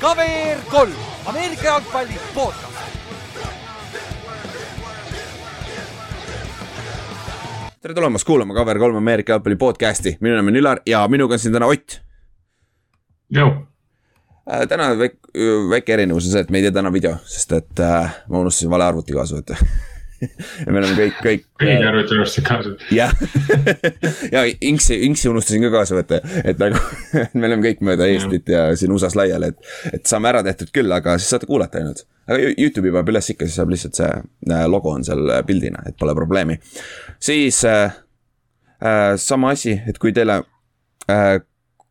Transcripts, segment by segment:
KVR kolm, Ameerika jalgpalli podcast. tere tulemast kuulama KVR3 Ameerika jalgpalli podcast'i, minu nimi on Ülar ja minuga on siin täna Ott. Äh, täna väike, väike erinevus on see, et me ei tee täna video, sest et äh, ma unustasin vale arvuti kaasa võtta ja me oleme kõik, kõik. kõigi arvuti unustasid kaasa jah ja Inksi, Inksi unustasin ka kaasa võtta, et nagu me oleme kõik mööda Eestit ja siin USA-s laiali, et, et saame ära tehtud küll, aga siis saate kuulata ainult. aga Youtube'i paneb üles ikka, siis saab lihtsalt see äh, logo on seal pildina, et pole probleemi. siis äh, äh, sama asi, et kui teile äh,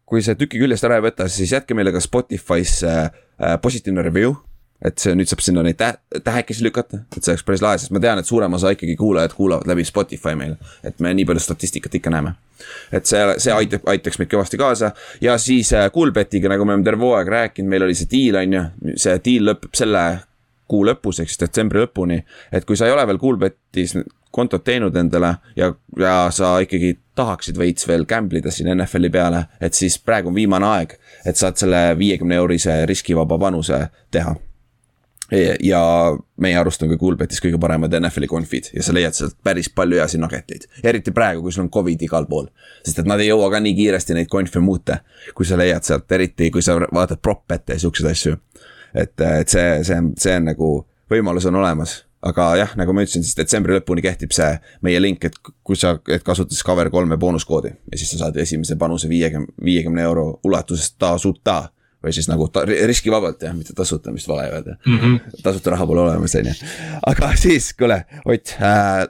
kui see tüki küljest ära ei võta, siis jätke meile ka Spotify's äh, positiivne review. Et see nüüd saab sinna neid tähe, tähekesi lükata, et see oleks päris lahe, sest ma tean, et suurem osa ikkagi kuulajad kuulavad läbi Spotify meil. et me nii palju statistikat ikka näeme. et see, see aitab, aitaks meid kõvasti kaasa ja siis äh, Coolbetiga, nagu me oleme terve hooaeg rääkinud, meil oli see deal on ju, see deal lõpeb selle kuu lõpus, ehk siis detsembri lõpuni. et kui sa ei ole veel Coolbetis kontot teinud endale ja, ja sa ikkagi tahaksid veits veel gamble ida siin NFL-i peale, et siis praegu on viimane aeg, et saad selle viiekümne eurise riskivaba panuse teha. Ja meie arust on ka Coolbetis kõige paremad NFL-i conf'id ja sa leiad sealt päris palju heasid nuggeteid. eriti praegu, kui sul on Covid igal pool. sest et nad ei jõua ka nii kiiresti neid conf'e muuta, kui sa leiad sealt, eriti kui sa vaatad prop-ette ja siukseid asju. et, et see, see on, see on nagu, võimalus on olemas aga jah, nagu ma ütlesin, siis detsembri lõpuni kehtib see meie link, et kui sa, et kasutades cover kolme boonuskoodi ja siis sa saad esimese panuse viiekümne, viiekümne euro ulatuses tasuta. Või siis nagu ta, riskivabalt jah, mitte tasuta, vist vale öelda mm. -hmm. tasuta raha pole olemas, on ju. aga siis, kuule, Ott äh,,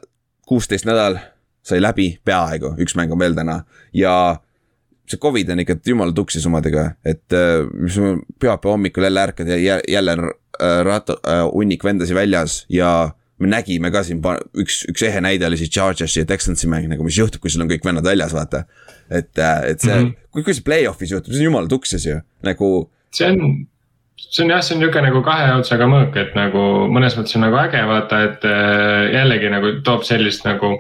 kuusteist nädal sai läbi peaaegu, üks mäng on veel täna ja see Covid on ikka jumala tuksis omadega, et äh, pühapäeva hommikul jälle ärkad ja jälle on äh, rat- äh,, hunnik vendasi väljas ja me nägime ka siin üks, üks ehe näide oli siis Chargersi ja Texansi mäng nagu, mis juhtub, kui sul on kõik vennad väljas, vaata. et, et see mm, -hmm. kui, kui see play-off'is juhtub, see on jumala tuksis ju, nagu. see on, see on jah, see on nihuke nagu kahe otsaga mõõk, et nagu mõnes mõttes on nagu äge vaata, et äh, jällegi nagu toob sellist nagu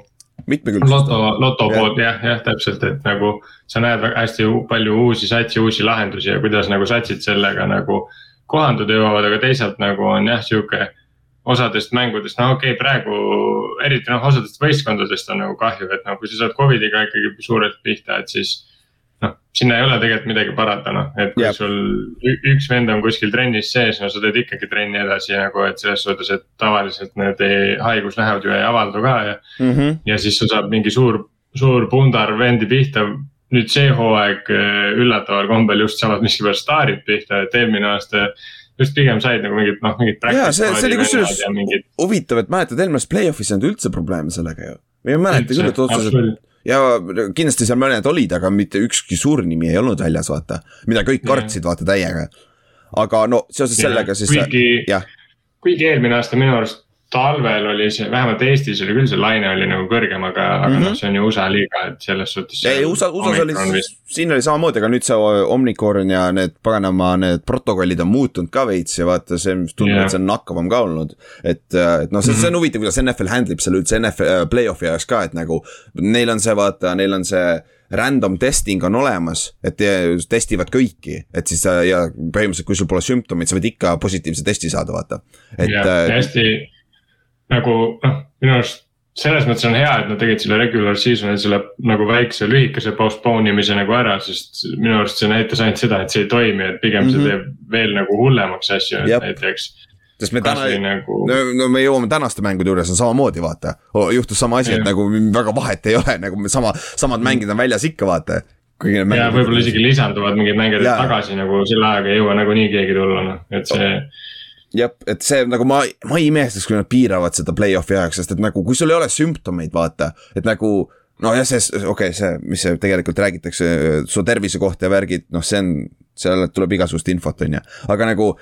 mitmekülgsust. loto, loto poolt jah, jah, täpselt, et nagu sa näed hästi palju uusi satsi, uusi lahendusi ja kuidas nagu satsid sellega nagu kohanduda jõuavad, aga teisalt nagu on jah, sihuke osadest mängudest, no okei okay,, praegu eriti noh, osadest võistkondadest on nagu kahju, et noh, kui sa saad Covidiga ikkagi suurelt pihta, et siis noh, sinna ei ole tegelikult midagi parata, noh, et kui yep. sul üks vend on kuskil trennis sees, no sa teed ikkagi trenni edasi nagu, et selles suhtes, et tavaliselt need haigusnähud ju ei avaldu ka ja mm. -hmm. ja siis sul saab mingi suur, suur pundar vendi pihta. nüüd see hooaeg üllataval kombel just saavad miskipärast staarid pihta, et eelmine aasta just pigem said nagu mingit noh, mingit. jaa, see, see oli kusjuures mingid... huvitav, et mäletad, eelmises play-off'is ei olnud üldse probleeme sellega ju. ma ei mäleta küll, et otseselt ja kindlasti seal mõned olid, aga mitte ükski suur nimi ei olnud väljas, vaata. mida kõik kartsid, vaata täiega. aga no seoses ja, sellega siis. kuigi, kuigi eelmine aasta minu arust talvel oli see, vähemalt Eestis oli küll see laine oli nagu kõrgem, aga mm, -hmm. aga noh, mhm. see on ju USA liiga, et selles suhtes. ei, USA, USA-s oli, siin oli samamoodi, aga nüüd see Omnicorn ja need paganama, need protokollid on muutunud ka veits ja vaata see, tundub yeah., et see on nakkavam ka olnud. et, et noh, see, see on mhm. huvitav, kuidas NFL handle ib selle üldse NFL äh, play-off'i ajaks ka, et nagu neil on see, vaata, neil on see random testing on olemas, et testivad kõiki, et siis ja põhimõtteliselt, kui sul pole sümptomeid, sa võid ikka positiivse testi saada, vaata. et. hästi nagu noh, minu arust selles mõttes on hea, et nad tegid selle regular season'i selle nagu väikse lühikese postpone imise nagu ära, sest minu arust see näitas ainult seda, et see ei toimi, et pigem mm -hmm. see mhm. teeb veel nagu hullemaks asju, et näiteks sest me täna, nagu... no, no me jõuame tänaste mängude juures on samamoodi, vaata. juhtus sama asi, et nagu väga vahet ei ole, nagu sama, samad mängid on väljas ikka, vaata. ja võib-olla isegi lisanduvad mingid mängijad tagasi nagu selle ajaga ei jõua nagunii keegi tulla, noh, et see oh jah, et see nagu ma, ma ei imestaks, kui nad piiravad seda play-off'i ajaks, sest et nagu, kui sul ei ole sümptomeid, vaata, et nagu nojah, see, okei okay,, see, mis see tegelikult räägitakse, su tervise kohta ja värgid, noh, see on, seal tuleb igasugust infot, on ju, aga nagu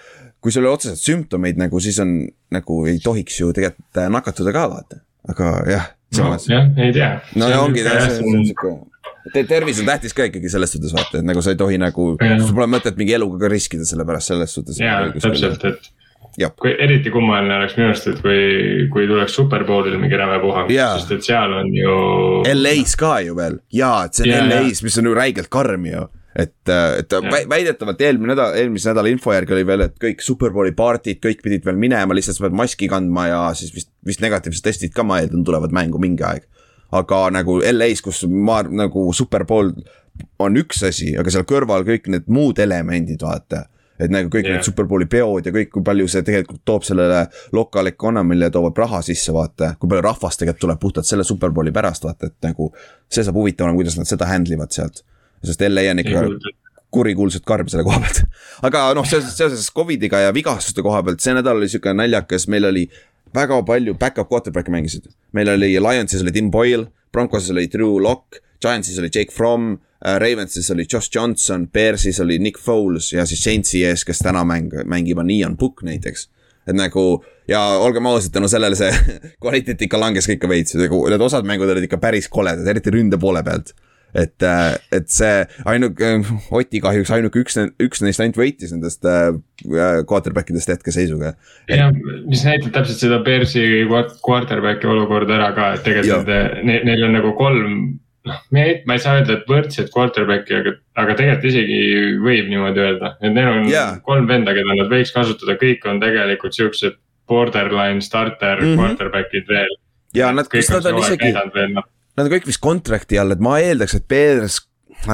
kui sul ei ole otseselt sümptomeid nagu, siis on nagu ei tohiks ju tegelikult äh, nakatuda ka vaata, aga jah. no jah, ei tea. no ja ongi, see on sihuke tervis on tähtis ka ikkagi selles suhtes vaata, et nagu sa ei tohi nagu, sul pole mõtet mingi eluga ka riskida selle pärast selles suhtes. jaa, täpselt, et kui eriti kummaline oleks minu arust, et kui, kui tuleks superbowlil mingi räme puhang sest et seal on ju. LA-s ka ju veel. Ja, et see on yeah, LA-s, mis on ju räigelt karm ju. Et, et vä väidetavalt eelmine nädal, eelmise nädala info järgi oli veel, et kõik Superbowli party'd, kõik pidid veel minema, lihtsalt sa pead maski kandma ja siis vist, vist negatiivsed testid ka, ma eeldan, tulevad mängu mingi aeg. aga nagu LA-s, kus ma nagu Superbowl on üks asi, aga seal kõrval kõik need muud elemendid, vaata et nagu kõik yeah. need Superbowli peod ja kõik, kui palju see tegelikult toob sellele local economy'le toob raha sisse, vaata. kui palju rahvast tegelikult tuleb puhtalt selle Superbowli pärast, vaata, et nagu see saab huvitav olema, kuidas nad seda handle ivad sealt. sest LA on ikka kurikuulsat karm selle koha pealt. aga noh, seoses, seoses Covidiga ja vigastuste koha pealt, see nädal oli sihuke naljakas, meil oli väga palju back-up quarterback'e mängisid. meil oli Lionsis oli Tim Boyle, Broncoses oli Drew Lock, Giantsis oli Jake Fromm Ravensis oli Josh Johnson, Bearsis oli Nick Foles ja siis Saintsi ees, kes täna mäng, mängib, on Ian Book näiteks. et nagu ja olgem ausad, tänu sellele see kvaliteet ikka langes ka ikka veits, nagu need osad mängud olid ikka päris koledad, eriti ründe poole pealt et, äh, et see ainuke, Oti kahjuks ainuke üks, üks neist ainult võitis nendest äh, quarterback idest hetkeseisuga. jah, mis näitab täpselt seda Bearsi quarterback'i olukorda ära ka, et tegelikult ne, neil on nagu kolm noh, me, ma ei saa öelda, et võrdsed quarterback'i, aga, aga tegelikult isegi võib niimoodi öelda, et neil on yeah. kolm venda, keda nad võiks kasutada, kõik on tegelikult siuksed borderline starter mm -hmm. quarterback'id veel. ja nad, kas nad on isegi, nad on kõik vist contract'i all, et ma eeldaks, et Bears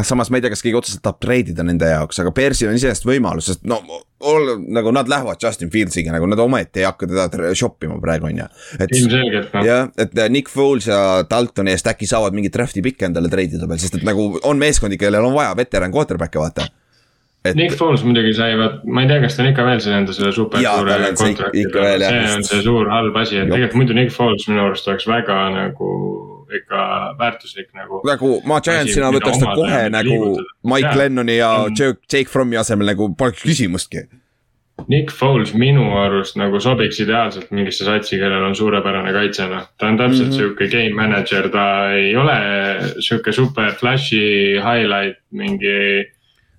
samas ma ei tea, kas keegi otseselt tahab treidida nende jaoks, aga Bearsil on iseenesest võimalus, sest no ol, nagu nad lähevad Justin Fieldsiga nagu nad omaette ei hakka teda shop ima praegu on ju. ilmselgelt noh. jah, et äh, Nick Foles ja Daltoni eest äkki saavad mingit draft'i pikke endale treidida veel, sest et nagu on meeskondi, kellel on vaja veteran quarterback'e vaata et.... Nick Foles muidugi sai, vaat ma ei tea, kas ta on ikka veel seal enda selle super ja, suure kontrakti peal, see on see suur halb asi, et tegelikult muidu Nick Foles minu arust oleks väga nagu ikka väärtuslik nagu. nagu ma Giantsina võtaks ta kohe nagu Mike ja. Lennoni ja Jake Frommi asemel nagu poleks küsimustki. Nick Foles minu arust nagu sobiks ideaalselt mingisse satsi, kellel on suurepärane kaitse, noh. ta on täpselt mm -hmm. sihuke game manager, ta ei ole sihuke super flash'i highlight mingi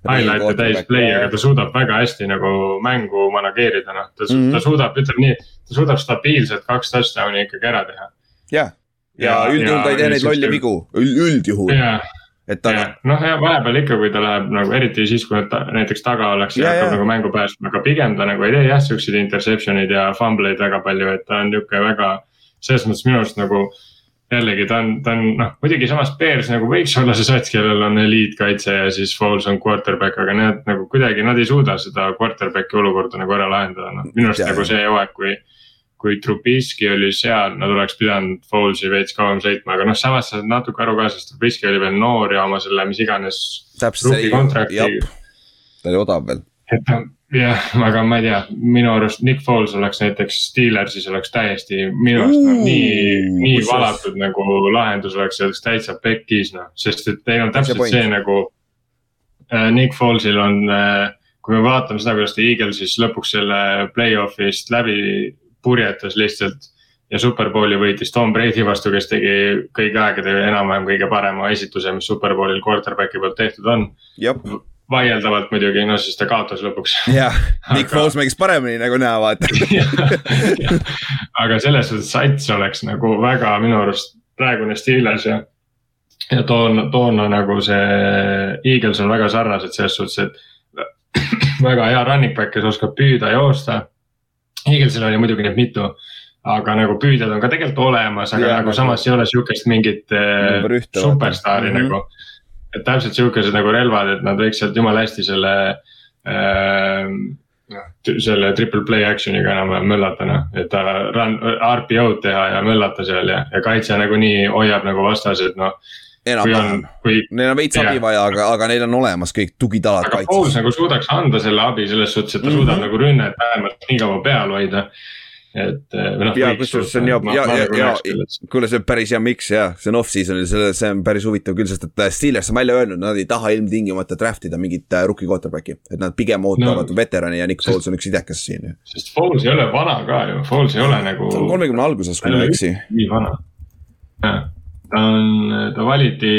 highlight'e täis play, aga ta suudab väga hästi nagu mängu manageerida, noh, ta mm, -hmm. ta suudab, ütleme nii, ta suudab stabiilselt kaks touchdown'i ikkagi ära teha. jah, ja üldjuhul ta ei tee neid lolle vigu, üldjuhul. et ta. noh, ja vahepeal ikka, kui ta läheb nagu eriti siis, kui ta näiteks taga oleks ja, ja hakkab nagu mängu päästma, aga pigem ta nagu ei tee jah, siukseid interception'id ja fumbleid väga palju, et ta on nihuke väga. selles mõttes minu arust nagu jällegi ta on, ta on noh, muidugi samas Bears nagu võiks olla see sats, kellel on eliitkaitse ja siis Foles on quarterback, aga need nagu kuidagi nad ei suuda seda quarterback'i olukorda nagu ära lahendada, noh minu arust nagu see hooaeg, kui kui Trubiski oli seal, nad oleks pidanud Fowles'i veits kauem sõitma, aga noh, samas saad natuke aru ka, sest Trubiski oli veel noor ja oma selle, mis iganes. täpselt, ta oli odav veel. et jah, aga ma ei tea, minu arust Nick Foles oleks näiteks Steelersis oleks täiesti minu arust noh, nii, nii valatud nagu lahendus oleks, see oleks täitsa pekkis noh, sest et teil on täpselt see, see nagu äh,. Nick Foles'il on äh, kui me vaatame seda, kuidas ta Eaglesis lõpuks selle play-off'ist läbi purjetas lihtsalt. ja Superbowli võitis Tom Brady vastu, kes tegi kõigi aegade enam-vähem kõige parema esituse, mis Superbowlil quarterback'i poolt tehtud on. vaieldavalt muidugi, no siis ta kaotas lõpuks. jah, Nick aga... Foles mängis paremini nagu näha, vaata aga selles suhtes sats oleks nagu väga minu arust praegune Steelers ja ja toona, toona nagu see Eagles on väga sarnased selles suhtes, et väga hea running back, kes oskab püüda, joosta. Eaglesil oli muidugi neid mitu, aga nagu püüdjad on ka tegelikult olemas, aga ja, nagu samas ei ole sihukest mingit äh, superstaari mm -hmm. nagu. et täpselt sihukesed nagu relvad, et nad võiks sealt jumala hästi selle äh,. selle triple play action'iga enam-vähem möllata noh, et ta run, RPO-d teha ja möllata seal ja, ja kaitse nagunii hoiab nagu vastased noh enam-vähem, neil on veits abi vaja, aga, aga neil on olemas kõik tugitalad kaitses. aga Pauls nagu suudaks anda selle abi selles suhtes, et ta mm -hmm. suudab nagu rünnet vähemalt nii kaua peal hoida. et eh, või noh. ja kusjuures see on ja, ja, ja, ja, kuule, see on päris hea miks jah, see on off-season'il, selle, see on päris huvitav küll, sest et äh, Steelers on välja öelnud, nad ei taha ilmtingimata draft ida mingit äh, rookie quarterback'i. et nad pigem ootavad no, veterani ja Nick Foles on üks idekas siin sest Foles ei ole vana ka ju, Foles ei ole nagu. ta on kolmekümne alguses, kui ma ei eksi. nii vana, jah ta on, ta valiti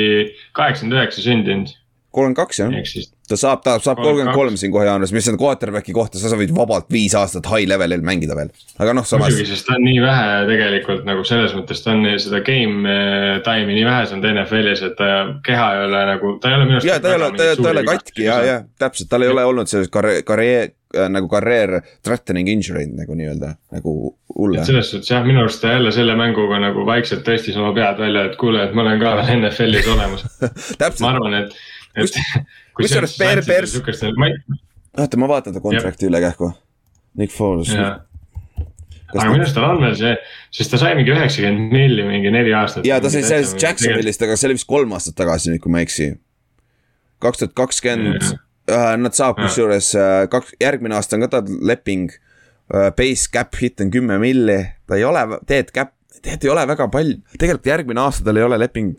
kaheksakümmend üheksa sündinud. kolmkümmend kaks jah, ehk siis ta saab, ta saab kolmkümmend 32. kolm siin kohe jaanuaris, mis on quarterback'i kohta, sa võid vabalt viis aastat high level'il mängida veel. aga noh, samas muidugi, sest ta on nii vähe tegelikult nagu selles mõttes, ta on seda game eh, time'i nii vähe saanud NFL-is, et ta keha ei ole nagu, ta ei ole minu arust. ja ta ei ole, ta ta ei ole katki ja, ja täpselt, tal ei ole olnud sellist karjäär, karjäär nagu karjäär threatening injury'd nagu nii-öelda nagu hulle et. selles suhtes jah, minu arust ta jälle selle mänguga nagu vaikselt tõstis oma pead välja, et kuule, et ma olen ka veel NFL-is olemas. ma arvan, et, et. Kusjuures ma ei, oota, ma vaatan ta kontrakti üle kähku. Nick Foles, aga ta- minu arust tal on veel see, sest ta sai mingi üheksakümmend milli mingi neli aastat. ja ta sai sellest Jacksonville'ist, aga see oli vist kolm aastat tagasi nüüd, kui ma ei eksi. kaks tuhat kakskümmend, nad saab kusjuures äh, kaks, järgmine aasta on ka tal leping. Base cap hit on kümme milli, ta ei ole, teed cap, teed ei ole väga palju, tegelikult järgmine aasta tal ei ole leping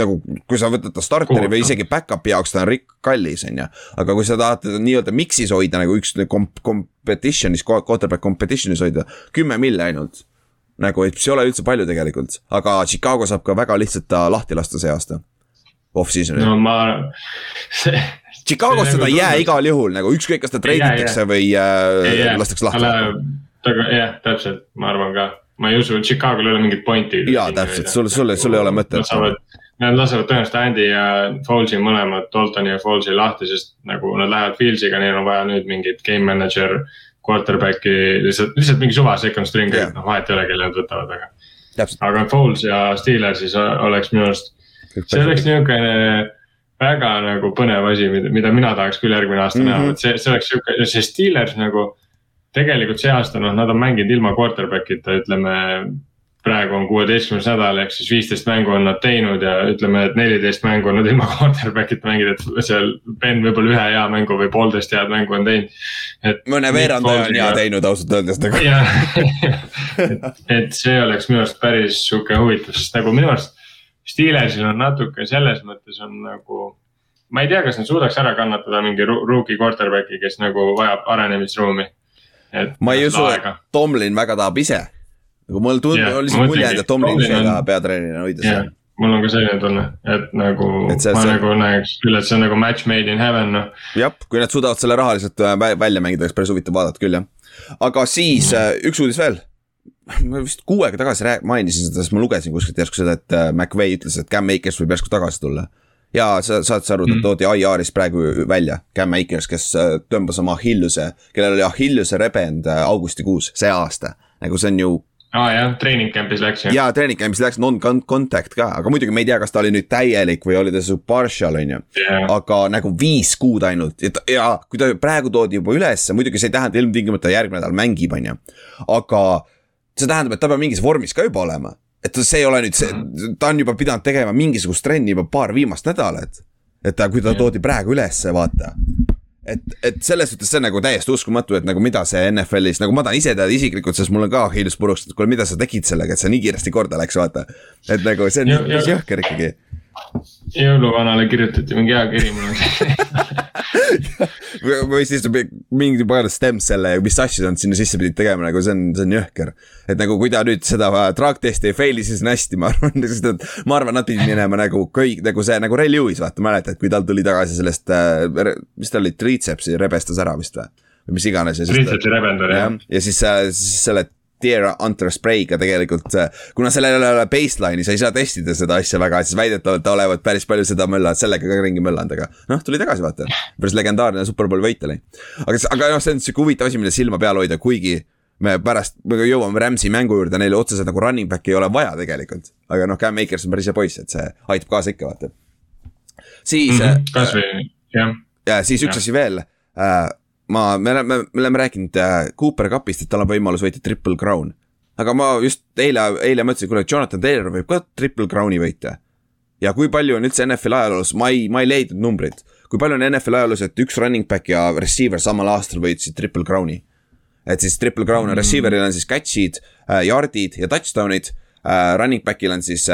nagu, kui sa võtad ta starteri või isegi back-up'i jaoks, ta on rikk kallis, on ju. aga kui sa tahad teda nii-öelda mix'is hoida nagu üks komp-, competition'is, quarterback competition'is hoida, kümme milli ainult. nagu, et see ei ole üldse palju tegelikult, aga Chicago saab ka väga lihtsalt ta lahti lasta see aasta. Off-season'il no ma, see. Chicago's seda nagu ei jää tundub- igal juhul nagu ükskõik, kas ta treiditakse või äh, lastakse lahti. aga jah, täpselt, ma arvan ka, ma ei usu, et Chicago'l ei ole mingit pointi. Jaa, täpselt, sul- sul- sul ei ole mõtet. Nad saavad, nad lasevad tõenäoliselt Andy ja Foles'i mõlemad, Daltoni ja Foles'i lahti, sest nagu nad lähevad Fieldsiga, neil on vaja nüüd mingit game manager. Quarterback'i lihtsalt, lihtsalt mingi suva second string Jah. noh vahet ei ole, kelle nad võtavad, aga. aga Foles ja Steelersis oleks minu arust, see oleks niisugune väga nagu põnev asi, mida, mina tahaks küll järgmine aasta mm -hmm. Mhm. näha, et see, see oleks sihuke, see Steelers nagu. tegelikult see aasta noh, nad on mänginud ilma quarterback'ita, ütleme. Praegu on kuueteistkümnes nädal ehk siis viisteist mängu on nad teinud ja ütleme, et neliteist mängu on nad ilma quarterback'ita mänginud, et seal Ben võib-olla ühe hea mängu või poolteist head mängu on teinud. mõne veerandaja on hea teinud ausalt öeldes nagu. et, et see oleks minu arust päris sihuke huvitav, sest nagu minu arust Steelersil on natuke selles mõttes on nagu. ma ei tea, kas nad suudaks ära kannatada mingi rookie quarterback'i, kes nagu vajab arenemisruumi. ma ei usu, et Tomlin väga tahab ise. Nagu mul tundub yeah,, oli see mulje et Tomlin taha peatreenerina hoida jah seal., mul on ka selline tunne, et nagu Et see- ma see- nagu näeks küll, et see on nagu match made in heaven noh. jah, kui nad suudavad selle rahaliselt äh, vä- välja mängida, oleks päris huvitav vaadata küll jah. aga siis äh, üks uudis veel. ma vist kuu aega tagasi rääk- mainisin seda, sest ma lugesin kuskilt järsku seda, et äh, McVay ütles, et Cam Akers võib järsku tagasi tulla. ja sa saad sa aru, ta Mm. toodi IR-is praegu välja, Cam Akers, kes tõmbas oma Achilleuse, kellel oli Achilleuse rebend augustikuus see aasta. nagu see on ju aa ah, jah, treening camp'is läks ju. ja treening camp'is läks non-contact ka, aga muidugi me ei tea, kas ta oli nüüd täielik või oli ta su partial, on ju. aga nagu viis kuud ainult ja, ta- ja kui ta praegu toodi juba ülesse, muidugi see ei tähenda ilmtingimata järgmine nädal mängib, on ju. aga see tähendab, et ta peab mingis vormis ka juba olema. et see ei ole nüüd see, ta on juba pidanud tegema mingisugust trenni juba paar viimast nädalat. et ta, kui ta Jah. toodi praegu ülesse, vaata et, et selles suhtes see on nagu täiesti uskumatu, et nagu mida see NFL-is, nagu ma tahan ise teada isiklikult, sest mul on ka Achilles puruks, et kuule, mida sa tegid sellega, et see nii kiiresti korda läks, vaata. et nagu see on jõhker ikkagi. Jõuluvanale kirjutati mingi hea kiri mulle. või siis mingi pagan stem selle, mis asju nad sinna sisse pidid tegema, nagu see on, see on jõhker. et nagu kui ta nüüd seda drug testi ei fail'i, siis on hästi, ma arvan, sest et ma arvan, nad pidid minema nagu kõik nagu see nagu Ray Lewis, vaata, mäletad, kui tal tuli tagasi sellest äh,, mis tal oli, triitsepsi rebestas ära vist või? või mis iganes Triitsepsi rebender jah jah, ja siis, siis selle Tear Hunter Spray'ga tegelikult, kuna sellel ei ole baseline'i, sa ei saa testida seda asja väga, siis väidetavalt olevat päris palju seda mölla, sellega ka ringi möllanud, aga noh, tuli tagasi vaata. päris legendaarne superbowli võit oli. aga, aga noh, see on sihuke huvitav asi, mille silma peal hoida, kuigi me pärast, me jõuame Rams'i mängu juurde, neil otseselt nagu running back'i ei ole vaja tegelikult. aga noh, Cam Akers on päris hea poiss, et see aitab kaasa ikka, vaata. siis mm, -hmm. kasvõi jah, ja siis üks Jah. asi veel äh,. ma, me oleme, me oleme rääkinud äh, Cooper Cupist, et tal on võimalus võita triple crown. aga ma just eile, eile mõtlesin, kuule, Jonathan Taylor võib ka triple crown'i võita. ja kui palju on üldse NFL ajaloos, ma ei, ma ei leidnud numbrit, kui palju on NFL ajaloos, et üks running back ja receiver samal aastal võitsid triple crown'i. et siis triple crown on receiver'il on siis catch'id äh,, yard'id ja touchdown'id äh,. Running back'il on siis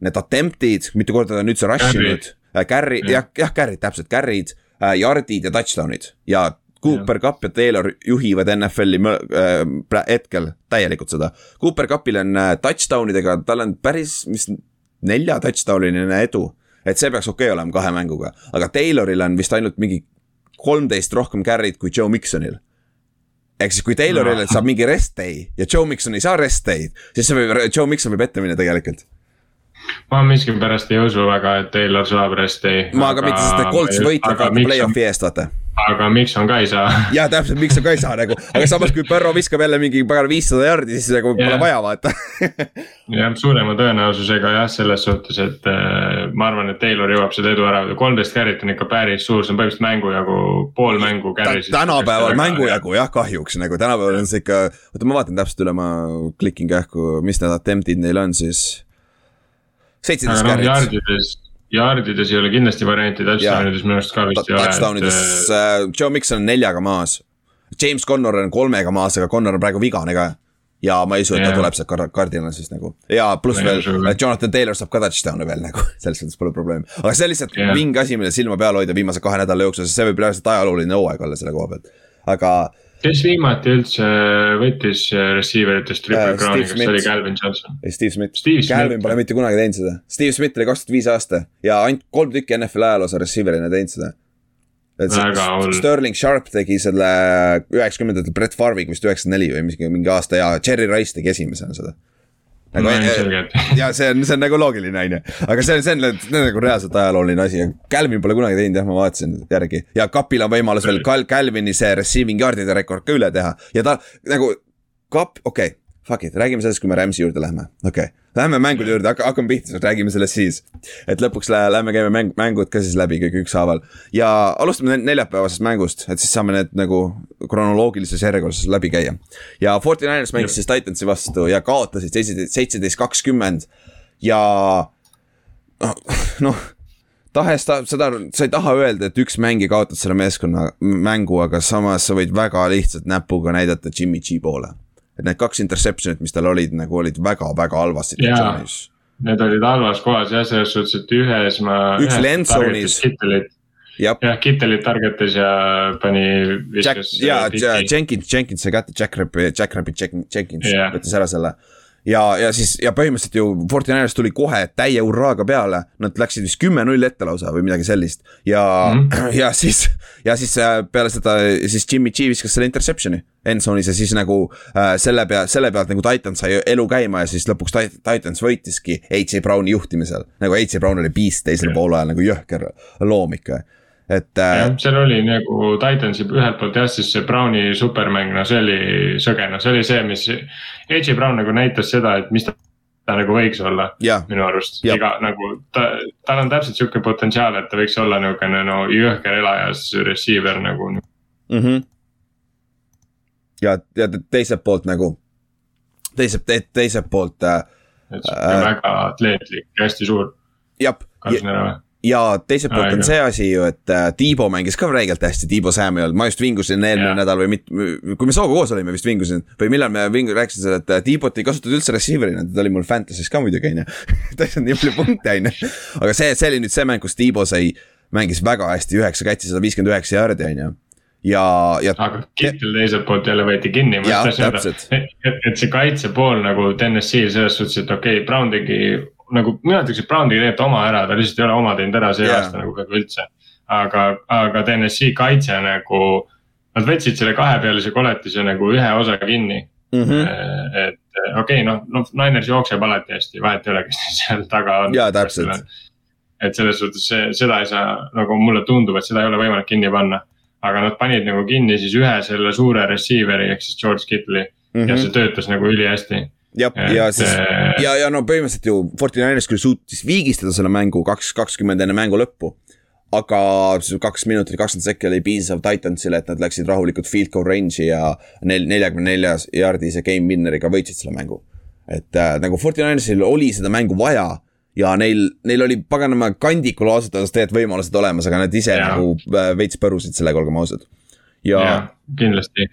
need attempt'id, mitu korda ta on üldse rush inud. Carry, jah, jah, carry'd täpselt, carry'd yard'id ja touchdown'id ja Cooper Cup ja Taylor juhivad NFL-i äh, hetkel täielikult seda. Cooper Cupil on äh, touchdown idega, tal on päris, mis nelja touchdown'iline edu. et see peaks okei okay olema kahe mänguga, aga Tayloril on vist ainult mingi kolmteist rohkem carry'd kui Joe Miksonil ehk siis, kui Taylorile no. saab mingi rest day ja Joe Mikson ei saa rest day'd, siis see võib, Joe Mikson võib ette minna tegelikult ma miskipärast ei usu väga, et Taylor saab resti. ma ka mitte, sest et Colts võitleb play-off'i eest, vaata aga Mikson ka ei saa. ja täpselt, Mikson ka ei saa nagu, aga samas kui Burrow viskab jälle mingi pagan viissada jardi, siis nagu pole vaja vaata. Jah, suurema tõenäosusega jah, selles suhtes, et äh, ma arvan, et Taylor jõuab seda edu ära, kolmteist carry't on ikka päris suur, see on põhimõtteliselt mängu jagu, pool mängu carry tänapäeval mängu jagu jah, kahjuks nagu tänapäeval on see ikka, oota ma vaatan täpselt üle, ma klikin kähku, mis need attempt'id neil on siis. seitseteist carry't jardides ei ole kindlasti varianti, touchdown'ides minu arust ka vist ei ole. Touchdown'ides äh, Joe Mikson on neljaga maas. James Connor on kolmega maas, aga Connor on praegu vigane ka. ja ma ei usu, et yeah. ta tuleb sealt Cardinalisist nagu ja pluss veel Jonathan Taylor saab ka touchdown'e veel nagu, selles suhtes pole probleemi. aga see on lihtsalt yeah. mingi asi, mille silma peal hoida viimase kahe nädala jooksul, sest see võib reaalselt ajalooline hooaeg olla selle koha pealt, aga kes viimati üldse võttis äh, receiver itest triple uh, crown'i, kas see oli Calvin Johnson? Steve Smith. Calvin pole mitte kunagi teinud seda. Steve Smith oli kaks tuhat viis aasta ja ainult kolm tükki NFL ajaloos on receiver'ina teinud seda. et see Sterling Sharp tegi selle üheksakümnendatel Brett Farviga vist üheksakümmend neli või mingi, mingi aasta ja Cherry Rice tegi esimesena seda nagu no,. ja see on, see on nagu loogiline, on ju, aga see on, see on, nagu reaalselt ajalooline asi. Calvin pole kunagi teinud jah, ma vaatasin järgi. ja Kapil on võimalus veel Cal-, Calvini see receiving yard'ide rekord ka üle teha. Ja ta nagu, Kap, okei. okay fuck it, räägime sellest, kui me Rams'i juurde lähme, okei okay.. Lähme mängude juurde, hakka, hakkame pihta, räägime sellest siis. et lõpuks lä lähme käime mäng, mängud ka siis läbi kõik ükshaaval. ja alustame neljapäevasest mängust, et siis saame need nagu kronoloogilises järjekorras läbi käia. ja Forty Niners mängis siis Titansi vastu ja kaotasid seitseteist, seitseteist, kakskümmend ja noh tahes ta, seda, sa ei taha öelda, et üks mängija kaotas selle meeskonna mängu, aga samas sa võid väga lihtsalt näpuga näidata Jimmy G poole et need kaks interception'it, mis tal olid, nagu olid väga-väga halvas situatsioonis. Need olid halvas kohas jah, selles suhtes, et ühes ma. üks lendzone'is. jah, Kittelit targetas ja pani. ja Jenkins, Jenkins sai kätte, Jack Rappi, Jack Rappi, Jenkins yeah. võttis ära selle ja, ja siis ja põhimõtteliselt ju Fortinandist tuli kohe täie hurraaga peale, nad läksid vist kümme-null ette lausa või midagi sellist. ja mm, -hmm. ja siis, ja siis äh, peale seda siis Jimmy G viskas selle interception'i endzone'is ja siis nagu äh, selle pea, selle pealt nagu Titan sai elu käima ja siis lõpuks Titans võitiski AJ Browni juhtimisel. nagu AJ Brown oli beast teisel yeah. poolajal nagu jõhker loom ikka et äh.... jah, seal oli nagu Titansi ühelt poolt jah, siis see Browni supermäng, no see oli sõge, no see oli see, mis. AJ Brown nagu näitas seda, et mis ta, ta nagu võiks olla ja. minu arust, iga nagu ta, tal on täpselt sihuke potentsiaal, et ta võiks olla niisugune no jõhker elajas receiver nagu mm. -hmm. Ja, ja teiselt poolt nagu, teiselt, teiselt poolt äh,. et sihuke äh, väga atleetlik, hästi suur. jah, ja teiselt poolt on see asi ju, et äh, Tiibo mängis ka räigelt hästi, Tiibo Samuel, ma just vingusin eelmine nädal või mit-, kui me Sooga koos olime, vist vingusin. või millal me vingu-, rääkisin seda, et äh, Tiibot ei kasutatud üldse receiver'ina, ta oli mul Fantasy's ka muidugi, on ju. ta ei saanud nii palju punkte, on ju. aga see, see oli nüüd see mäng, kus Tiibo sai, mängis väga hästi, üheksa catch'i, sada viiskümmend üheksa jaardi, on ju ja, ja. aga Kittel teiselt poolt jälle võeti kinni. et, et see kaitse pool nagu TNS-il selles suhtes, et okei okay,, Brown tegi nagu mina ütleks, et Brown tegi tegelikult oma ära, ta lihtsalt ei ole oma teinud ära see yeah. aasta nagu peaaegu üldse. aga, aga TNS-i kaitse nagu, nad võtsid selle kahepealise koletise nagu ühe osa kinni mm. -hmm. et okei okay,, noh, noh, Niners jookseb alati hästi, vahet ei ole, kes seal taga on. jaa, täpselt. et selles suhtes see, seda ei saa, nagu mulle tundub, et seda ei ole võimalik kinni panna. Aga nad panid nagu kinni siis ühe selle suure receiver'i ehk siis George Kittle'i mm -hmm. ja see töötas nagu ülihästi jah, ja siis ja, ja no põhimõtteliselt ju Fortinanders küll suutis viigistada selle mängu kaks, kakskümmend enne mängu lõppu. aga kaks minutit, kakskümmend sekki oli piisav Titansile, et nad läksid rahulikult field goal range'i ja nel-, neljakümne neljas yard'ise game winner'iga võitsid selle mängu. et äh, nagu Fortinandersil oli seda mängu vaja ja neil, neil oli paganama kandikul ausalt öeldes tegelikult võimalused olemas, aga nad ise ja. nagu äh, veits põrusid sellega, olgem ausad. ja, ja, kindlasti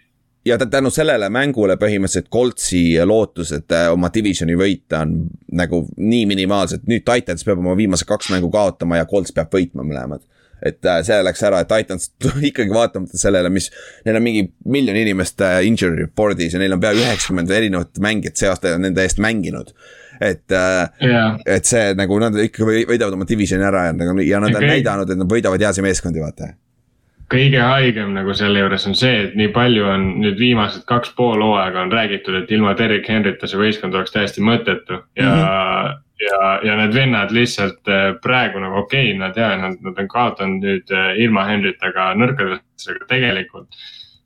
ja tänu sellele mängule põhimõtteliselt Coltsi lootused äh, oma divisioni võita on nagu nii minimaalsed, nüüd Titans peab oma viimased kaks mängu kaotama ja Colts peab võitma mõlemad. et äh, see läks ära, et Titans ikkagi vaatamata sellele, mis. Neil on mingi miljon inimest injury report'is ja neil on pea üheksakümmend erinevat mängijat see aasta nende eest mänginud. Et yeah., et see nagu nad ikka võidavad oma divisioni ära ja nagu ja nad okay. on näidanud, et nad võidavad heasi meeskondi, vaata kõige haigem nagu selle juures on see, et nii palju on nüüd viimased kaks pool hooaega on räägitud, et ilma Derek Henryta see võistkond oleks täiesti mõttetu ja mm. -hmm ja, ja need vennad lihtsalt äh, praegu nagu okei okay,, nad ja nad, nad on kaotanud nüüd äh, ilma Henryta ka nõrkadesse, aga tegelikult.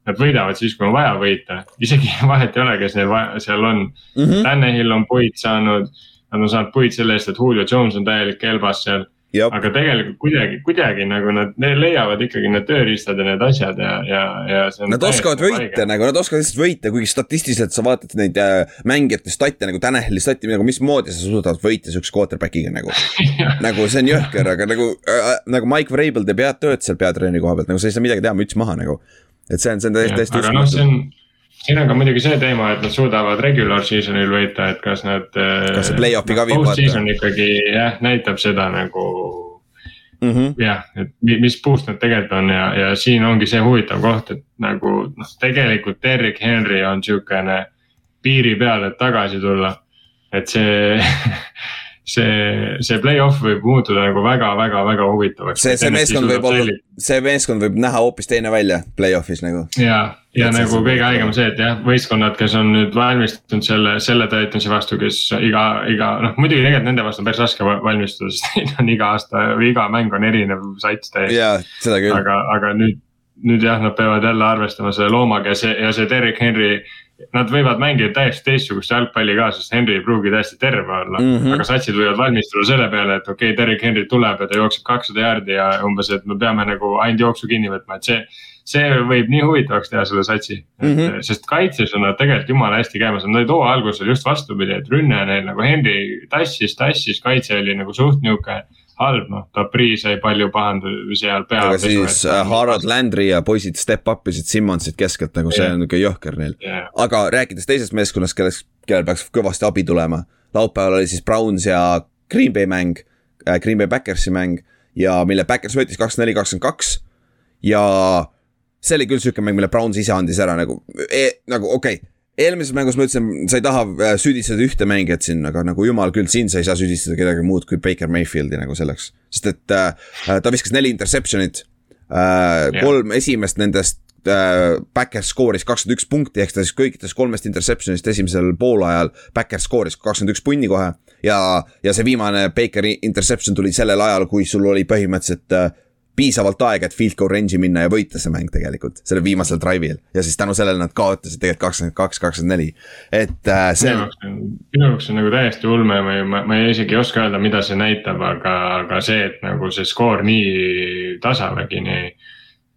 Nad võidavad siis, kui on vaja võita, isegi vahet ei ole, kes neil seal on mm. -hmm. Tannehill on puid saanud, nad on saanud puid selle eest, et Julio Jones on täielik kelbas seal aga tegelikult kuidagi, kuidagi nagu nad, leiavad ikkagi need tööriistad ja need asjad ja, ja, ja. Nad oskavad võita nagu, nad oskavad lihtsalt võita, kuigi statistiliselt sa vaatad neid äh, mängijate statte nagu Tanahili stati nagu mismoodi sa suudad võita siukse quarterback'iga nagu nagu see on jõhker, aga nagu äh,, nagu Mike Vrabel teeb head tööd seal peatreeni koha pealt, nagu sa ei saa midagi teha, müts maha nagu. Et see on, see on täiesti, täiesti uskumatu siin on ka muidugi see teema, et nad suudavad regular season'il võita, et kas nad. kas see play-off'i ka viib vaata. Post-season ikkagi jah, näitab seda nagu mm -hmm. jah, et mis puust nad tegelikult on ja, ja siin ongi see huvitav koht, et nagu noh, tegelikult Derrick Henry on sihukene piiri peal, et tagasi tulla. et see see, see play-off võib muutuda nagu väga-väga-väga huvitavaks. see, see meeskond võib olla, see meeskond võib näha hoopis teine välja play-off'is nagu. ja, ja et nagu kõige haigem see, et jah, võistkonnad, kes on nüüd valmistunud selle, selle Titansi vastu, kes iga, iga noh, muidugi tegelikult nende vastu on päris raske valmistuda, sest neil on iga aasta või iga mäng on erinev sats täiesti. jaa, seda küll. aga, aga nüüd, nüüd jah, nad peavad jälle arvestama selle loomaga ja see, ja see Derek Henry Nad võivad mängida täiesti teistsugust jalgpalli ka, sest Henry ei pruugi täiesti terve olla mm. -hmm. aga satsid võivad valmistuda selle peale, et okei okay,, Derek Henry tuleb ja ta jookseb kakssada jaardi ja umbes, et me peame nagu ainult jooksu kinni võtma, et see. see võib nii huvitavaks teha selle satsi mm, -hmm. sest kaitses on nad tegelikult jumala hästi käimas, nad olid hooaja alguses just vastupidi, et rünne neil nagu Henry tassis, tassis, kaitse oli nagu suht nihuke halb, noh, Tabri sai palju pahandusi seal peale. aga siis. Äh, Harald Landry ja poisid step up isid Simmonsit keskelt nagu see on nihuke jõhker neil yeah.. aga rääkides teisest meeskonnast, kelleks, kellel peaks kõvasti abi tulema. laupäeval oli siis Browns ja Green Bay mäng äh,, Green Bay Backersi mäng ja mille Backers võitis kakskümmend neli, kakskümmend kaks. ja see oli küll sihuke mäng, mille Browns ise andis ära nagu e,, nagu okei okay eelmises mängus ma ütlesin, sa ei taha äh, süüdistada ühte mängijat siin, aga nagu jumal küll, siin sa ei saa süüdistada kedagi muud kui Baker Mayfieldi nagu selleks. sest et äh, äh ta viskas neli interception'it äh,, kolm yeah. esimest nendest äh, Backer skooris kakskümmend üks punkti, ehk ta siis kõikidest kolmest interception'ist esimesel poolajal Backer skooris kakskümmend üks punni kohe. ja, ja see viimane Bakeri interception tuli sellel ajal, kui sul oli põhimõtteliselt äh, piisavalt aega, et field goal range'i minna ja võita see mäng tegelikult, sellel viimasel drive'il. ja siis tänu sellele nad kaotasid tegelikult kakskümmend kaks, kakskümmend neli, et äh, see. minu jaoks on nagu täiesti ulme või ma, ma isegi ei oska öelda, mida see näitab, aga, aga see, et nagu see skoor nii tasavägini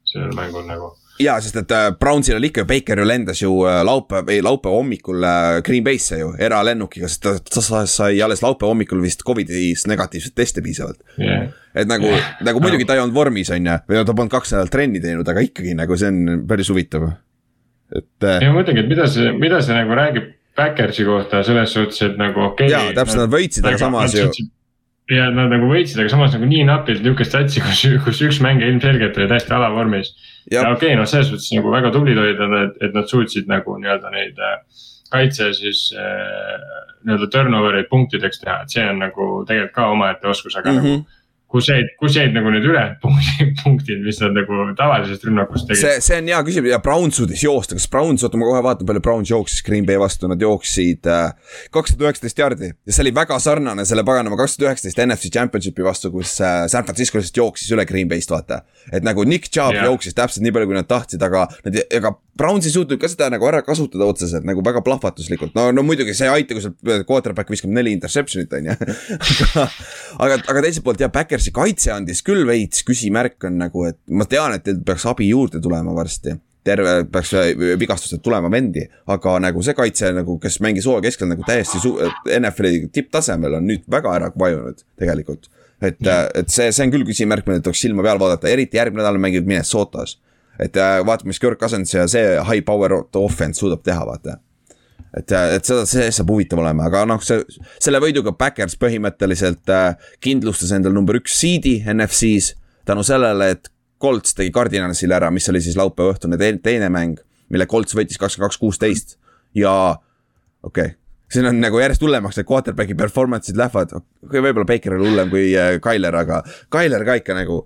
sellel mängul nagu ja, sest et äh, Brownsil oli ikka, Baker ju lendas ju äh, laupäev, ei laupäeva hommikul äh, Green Bay'sse ju eralennukiga, sest ta, ta sai alles laupäeva hommikul vist Covidis negatiivset testi piisavalt yeah.. et nagu yeah., nagu muidugi ta ei olnud vormis, on ju, või ta polnud kaks nädalat trenni teinud, aga ikkagi nagu see on päris huvitav. et. ja ma mõtlengi, et mida see, mida see nagu räägib Backersi kohta selles suhtes, et nagu okei okay,. jaa, täpselt, nad võitsid, aga samas ju ja nad nagu võitsid, aga samas nagu nii napilt niukest satsi, kus, kus üks mängija ilmselgelt oli täiesti alavormis. Ja okei okay,, noh, selles suhtes nagu väga tublid olid nad, et nad suutsid nagu nii-öelda neid äh, kaitse siis äh, nii-öelda turnover eid punktideks teha, et see on nagu tegelikult ka omaette oskus, aga mm -hmm. nagu kus jäid, kus jäid nagu need ülejäänud punktid, mis nad nagu tavalisest rünnakust tegid? see, see on hea küsimus ja Brown suutis joosta, kas Browns, oota ma kohe vaatan, palju Browns jooksis Green Bay vastu, nad jooksid äh, kakssada üheksateist jardi. ja see oli väga sarnane selle paganama kakssada üheksateist NFC Championshipi vastu, kus äh, San Francisco lihtsalt jooksis üle Green Bay'st, vaata. et nagu Nick Chubb yeah. jooksis täpselt nii palju, kui nad tahtsid, aga nad, ega Browns ei suutnud ka seda nagu ära kasutada otseselt nagu väga plahvatuslikult, no, no muidugi see ei aita, kui sul quarterback viskab neli interception'it, on ju. aga, aga, aga teiselt poolt jah, Backersi kaitse andis küll veits küsimärk on nagu, et ma tean, et teil peaks abi juurde tulema varsti. Terve, peaks vigastused tulema vendi, aga nagu see kaitse nagu, kes mängis hooaja keskel nagu täiesti su-, NFL-i tipptasemel on nüüd väga ära vajunud tegelikult. et, et see, see on küll küsimärk, millele tuleks silma peal vaadata, eriti järgmine nädal mängivad Minnesotas et äh, vaatame, mis Kirk Cousins ja see high power offense suudab teha, vaata. et, äh, et seda, see saab huvitav olema, aga noh, see, selle võiduga Backers põhimõtteliselt äh, kindlustas endale number üks seed'i NFC-s. tänu sellele, et Colts tegi Cardinalsile ära, mis oli siis laupäeva õhtune teine mäng, mille Colts võitis kakskümmend kaks, kuusteist ja okei okay siin on nagu järjest hullemaks need quarterback'i performance'id lähevad, okei okay,, võib-olla Baker oli hullem kui äh, Tyler, aga Tyler ka ikka nagu.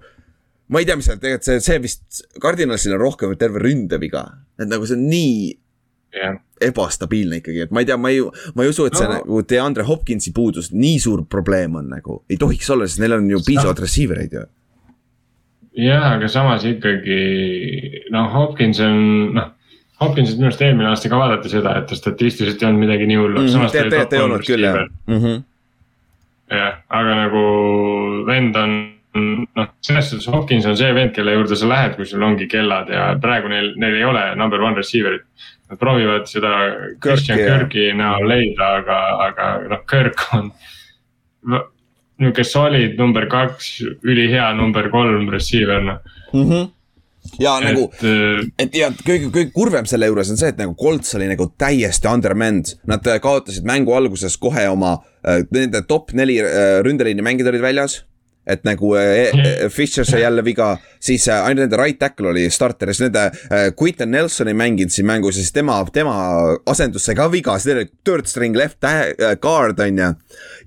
Ma ei tea, mis seal tegelikult see, see vist, Cardinalsil on rohkem terve ründeviga, et nagu see on nii yeah. ebastabiilne ikkagi, et ma ei tea, ma ei, ma ei usu, et see no. nagu DeAndre Hopkinsi puudus nii suur probleem on nagu, ei tohiks olla, sest neil on ju piisavalt no. receiver eid ju jah, aga samas ikkagi noh, Hopkins on noh. Hopkinsit minu arust eelmine aasta ka vaadati seda, et ta statistiliselt ei olnud midagi nii hullu mm. -hmm. tegelikult ei olnud küll jah mm -hmm.. jah, aga nagu vend on noh, selles suhtes Hopkins on see vend, kelle juurde sa lähed, kui sul ongi kellad ja praegu neil, neil ei ole number one receiver'it. Nad proovivad seda Christian Kirki näol leida, aga, aga noh, Kirk on nihuke solid number kaks, ülihea number kolm receiver noh. Mm -hmm ja et, nagu, äh, et ja kõige, kõige kurvem selle juures on see, et nagu Colts oli nagu täiesti undermanned. Nad äh, kaotasid mängu alguses kohe oma, äh, nende top neli ründeliini mängijad olid väljas et nagu äh, äh, Fischer sai jälle viga, siis äh, ainult nende right tackle oli starter siis nende äh, Quinton Nelson ei mänginud siin mängus ja siis tema, tema asendus sai ka viga, siis neil oli third string left guard on ju.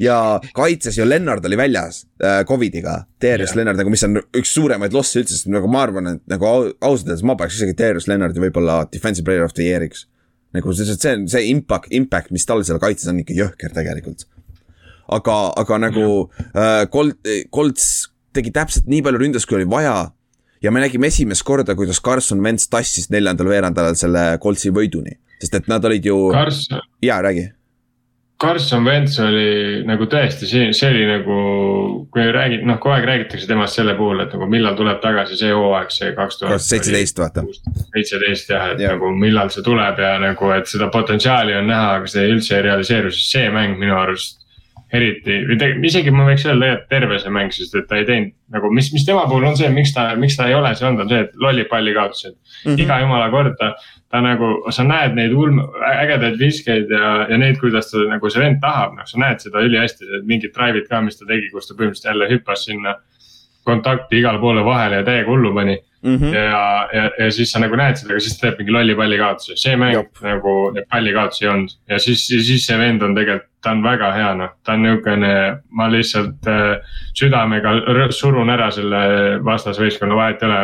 ja kaitses ju Lennart oli väljas Covidiga, Darius yeah. Lennart nagu, mis on üks suuremaid losse üldse, sest nagu ma arvan, et nagu ausalt öeldes ma paneks isegi Darius Lennarti võib-olla defensive player of the year'iks. nagu see, see on see impact, impact, mis tal seal kaitses on ikka jõhker tegelikult aga, aga nagu äh, Colt, Colts tegi täpselt nii palju ründas, kui oli vaja. ja me nägime esimest korda, kuidas Carson Wentz tassis neljandal veerandajal selle Coltsi võiduni, sest et nad olid ju jaa, räägi. Carson Wentz oli nagu tõesti, see, see oli nagu, kui räägid, noh, kogu aeg räägitakse temast selle puhul, et nagu millal tuleb tagasi see hooaeg, see kaks tuhat. seitseteist, vaata. seitseteist jah, et ja. nagu millal see tuleb ja nagu, et seda potentsiaali on näha, aga see üldse ei realiseeru, sest see mäng minu arust eriti, isegi ma võiks öelda tegelikult terve see mäng, sest et ta ei teinud nagu, mis, mis tema puhul on see, miks ta, miks ta ei ole see olnud, on see, et lollid palli kaotused mm. -hmm. iga jumala kord ta, ta nagu, sa näed neid ulm, ägedaid viskeid ja, ja neid, kuidas ta nagu see vend tahab, noh, sa näed seda ülihästi, mingid drive'id ka, mis ta tegi, kus ta põhimõtteliselt jälle hüppas sinna kontakti igale poole vahele ja täiega hullu pani mm. -hmm. ja, ja, ja siis sa nagu näed seda, aga siis ta teeb mingi lolli pallikaotuse, see mäng Jop. nagu neid pallikaotusi ei olnud. ja siis, siis see vend on tegelikult, ta on väga hea, noh, ta on niukene, ma lihtsalt äh, südamega surun ära selle vastasvõistkonna, vahet ole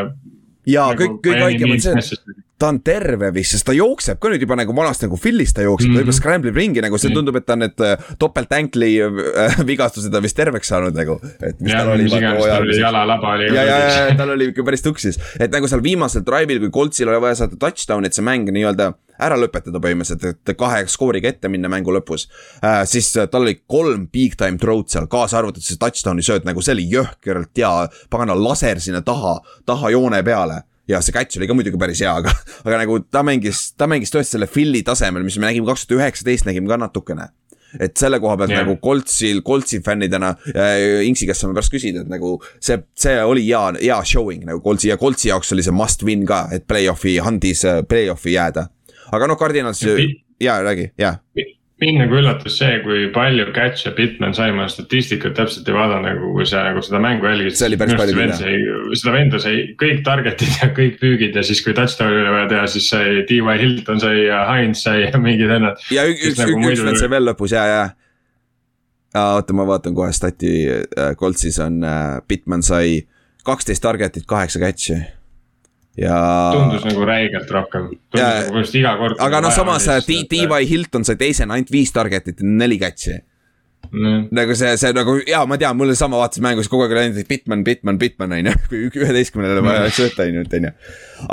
ja nagu kõik, kõige haigem on see, et ta on terve vist, sest ta jookseb ka nüüd juba nagu vanasti nagu Philly's ta jookseb mm, -hmm. ta juba mhm. scramble ib ringi nagu see mhm. tundub, et ta on need äh, topelt ankli äh, vigastused on vist terveks saanud nagu. et mis ja, tal oli. jalalaba oli. ja, ja, ja tal oli ikka päris tuksis, et nagu seal viimasel drive'il, kui Coltsil oli vaja saada touchdown, et see mäng nii-öelda ära lõpetada põhimõtteliselt, et kahe skooriga ette minna mängu lõpus äh,. siis tal oli kolm big time throw'd seal, kaasa arvatud see touchdown'i sööt, nagu see oli jõhkralt hea, pagana laser sinna taha, taha joone peale ja see catch oli ka muidugi päris hea, aga, aga nagu ta mängis, ta mängis tõesti selle Philly tasemel, mis me nägime kaks tuhat üheksateist, nägime ka natukene et selle koha pealt yeah. nagu Coltsil, Coltsi fännidena äh,, Inksi käest saame pärast küsida, et nagu see, see oli hea, hea showing nagu Coltsi ja Coltsi jaoks oli see must win ka, et play-off'i, Hundis äh, play-off'i jääda. aga noh, Cardinals, jaa, räägi, jaa mind nagu üllatas see, kui palju catch'e Bitman sai, ma statistikat täpselt ei vaadanud nagu, kui sa nagu seda mängu jälgisid. see oli päris palju küll seda venda sai kõik target'id ja kõik püügid ja siis, kui touchdown'i oli vaja teha, siis sai T.Y. Hilton sai ja Hines sai ja mingid vennad. ja üks, üks, nagu üks vend sai veel lõpus ja, ja. oota, ma vaatan kohe stati äh,, Coltsis on äh,, Bitman sai kaksteist target'it, kaheksa catch'i ja. tundus nagu räigelt rohkem, tundus ja, nagu põhimõtteliselt iga kord. aga noh, samas T.Y. Hilton sai teisena ainult viis target'it neli catch'i mm.. nagu see, see nagu jaa, ma tean, mul oli sama, vaatasin mängus kogu aeg oli ainult Bitman, Bitman, Bitman on ju, kui üheteistkümnele vaja mm. sööta ainult on ju.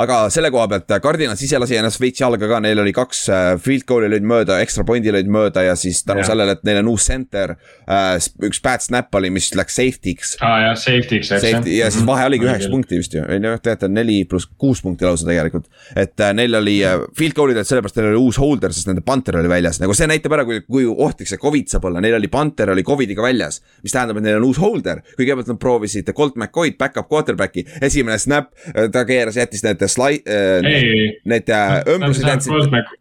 aga selle koha pealt Cardinals ise lasi ennast veits jalga ka, neil oli kaks äh, field goal'i lõid mööda, extra point'i lõid mööda ja siis tänu sellele, et neil on uus center äh,. üks bad snap oli, mis läks safety'ks. aa ah, jah, safety'ks eks jah. ja siis vahe oligi üheksa punkti vist ju, ei noh, tegelikult neli pluss kuus punkti lausa tegelikult. et äh, neil oli äh, field goal'id olid sellepärast, neil oli uus holder, sest nende punter oli väljas, nagu see näitab ära, kui, kui ohtlik see Covid saab olla, neil oli punter Hunter oli Covidiga väljas. mis tähendab, et neil on uus holder, kõigepealt nad proovisid Colt McCoy'd, back-up quarterback'i, esimene snap, ta keeras, jättis need slide äh,, need äh, õmblused jätsid.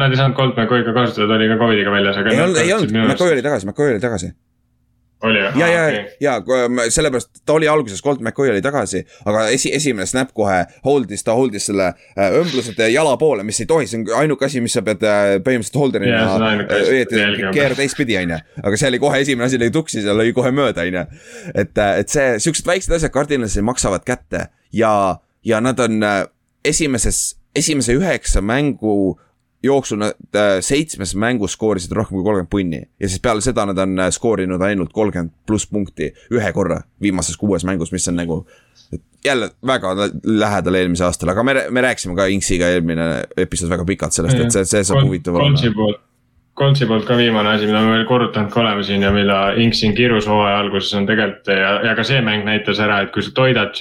Nad ei saanud Colt McCoy'ga kasutada, ta oli ka Covidiga väljas, aga. ei olnud, ei olnud, McCoy oli tagasi, McCoy oli tagasi oli või? ja, ja, ja sellepärast ta oli alguses, Colt McCoy oli tagasi, aga esi, esimene snap kohe hold'is, ta hold'is selle äh, õmblused jala poole, mis ei tohi, see on ainuke asi, mis sa pead äh, põhimõtteliselt holder'ina keera teistpidi, on ju. aga see oli kohe esimene asi, lõi tuksi, seal lõi kohe mööda, on ju. et, et see, siuksed väiksed asjad Cardinalsil maksavad kätte ja, ja nad on esimeses, esimese üheksa mängu jooksul nad äh, seitsmes mängus skoorisid rohkem kui kolmkümmend punni. Ja siis peale seda nad on äh, skoorinud ainult kolmkümmend pluss punkti ühe korra viimases kuues mängus, mis on nagu jälle väga lähedal eelmisel aastal, aga me, me rääkisime ka Inksiga eelmine episood väga pikalt sellest, et see, see saab huvitav olema. Coltsi poolt ka viimane asi, mida me veel korrutanud ka oleme siin ja mille Inks siin kirus hooaja alguses on tegelikult ja, ja ka see mäng näitas ära, et kui sa toidad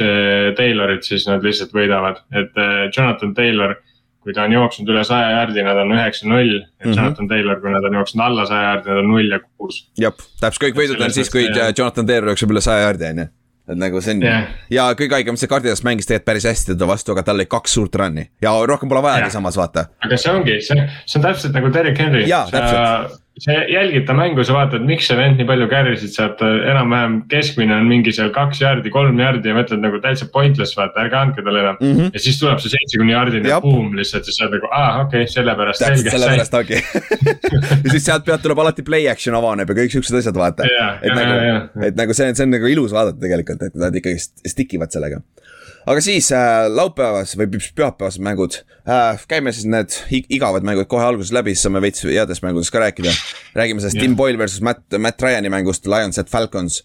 Taylorit, siis nad lihtsalt võidavad, et äh, Jonathan Taylor kui ta on jooksnud üle saja jaardi, nad on üheksa-null. et mm -hmm. Jonathan Taylor, kui nad on jooksnud alla saja jaardi, nad on null ja kuus. jah, täpselt kõik võidud on siis, kui ja. Jonathan Taylor jookseb üle saja jaardi, on ju. et nagu see on yeah. ja kõige haigem, see Cardinals mängis tegelikult päris hästi teda vastu, aga tal oli kaks suurt run'i ja rohkem pole vajagi samas vaata. aga see ongi, see, see on täpselt nagu Derek Henry. jaa, täpselt sa jälgid ta mängu, sa vaatad, miks see vend nii palju carry sid saab, ta enam-vähem keskmine on mingi seal kaks jaardi, kolm jaardi ja mõtled nagu täitsa pointless, vaata, ärge andke talle enam mm. -hmm. ja siis tuleb see seitsekümne jaardine boom lihtsalt ja sa oled nagu, aa okei okay,, sellepärast. täpselt sellepärast ongi ja siis sealt pealt tuleb alati play action avaneb ja kõik siuksed asjad, vaata. et nagu, et nagu see, see on nagu ilus vaadata tegelikult, et nad ikkagi stick ivad sellega aga siis äh, laupäevas või pühapäevased mängud äh,. käime siis need igavad mängud kohe alguses läbi, siis saame veits headest mängudest ka rääkida. räägime sellest yeah. Tim Boyle versus Matt, Matt Ryan'i mängust Lions at Falcons.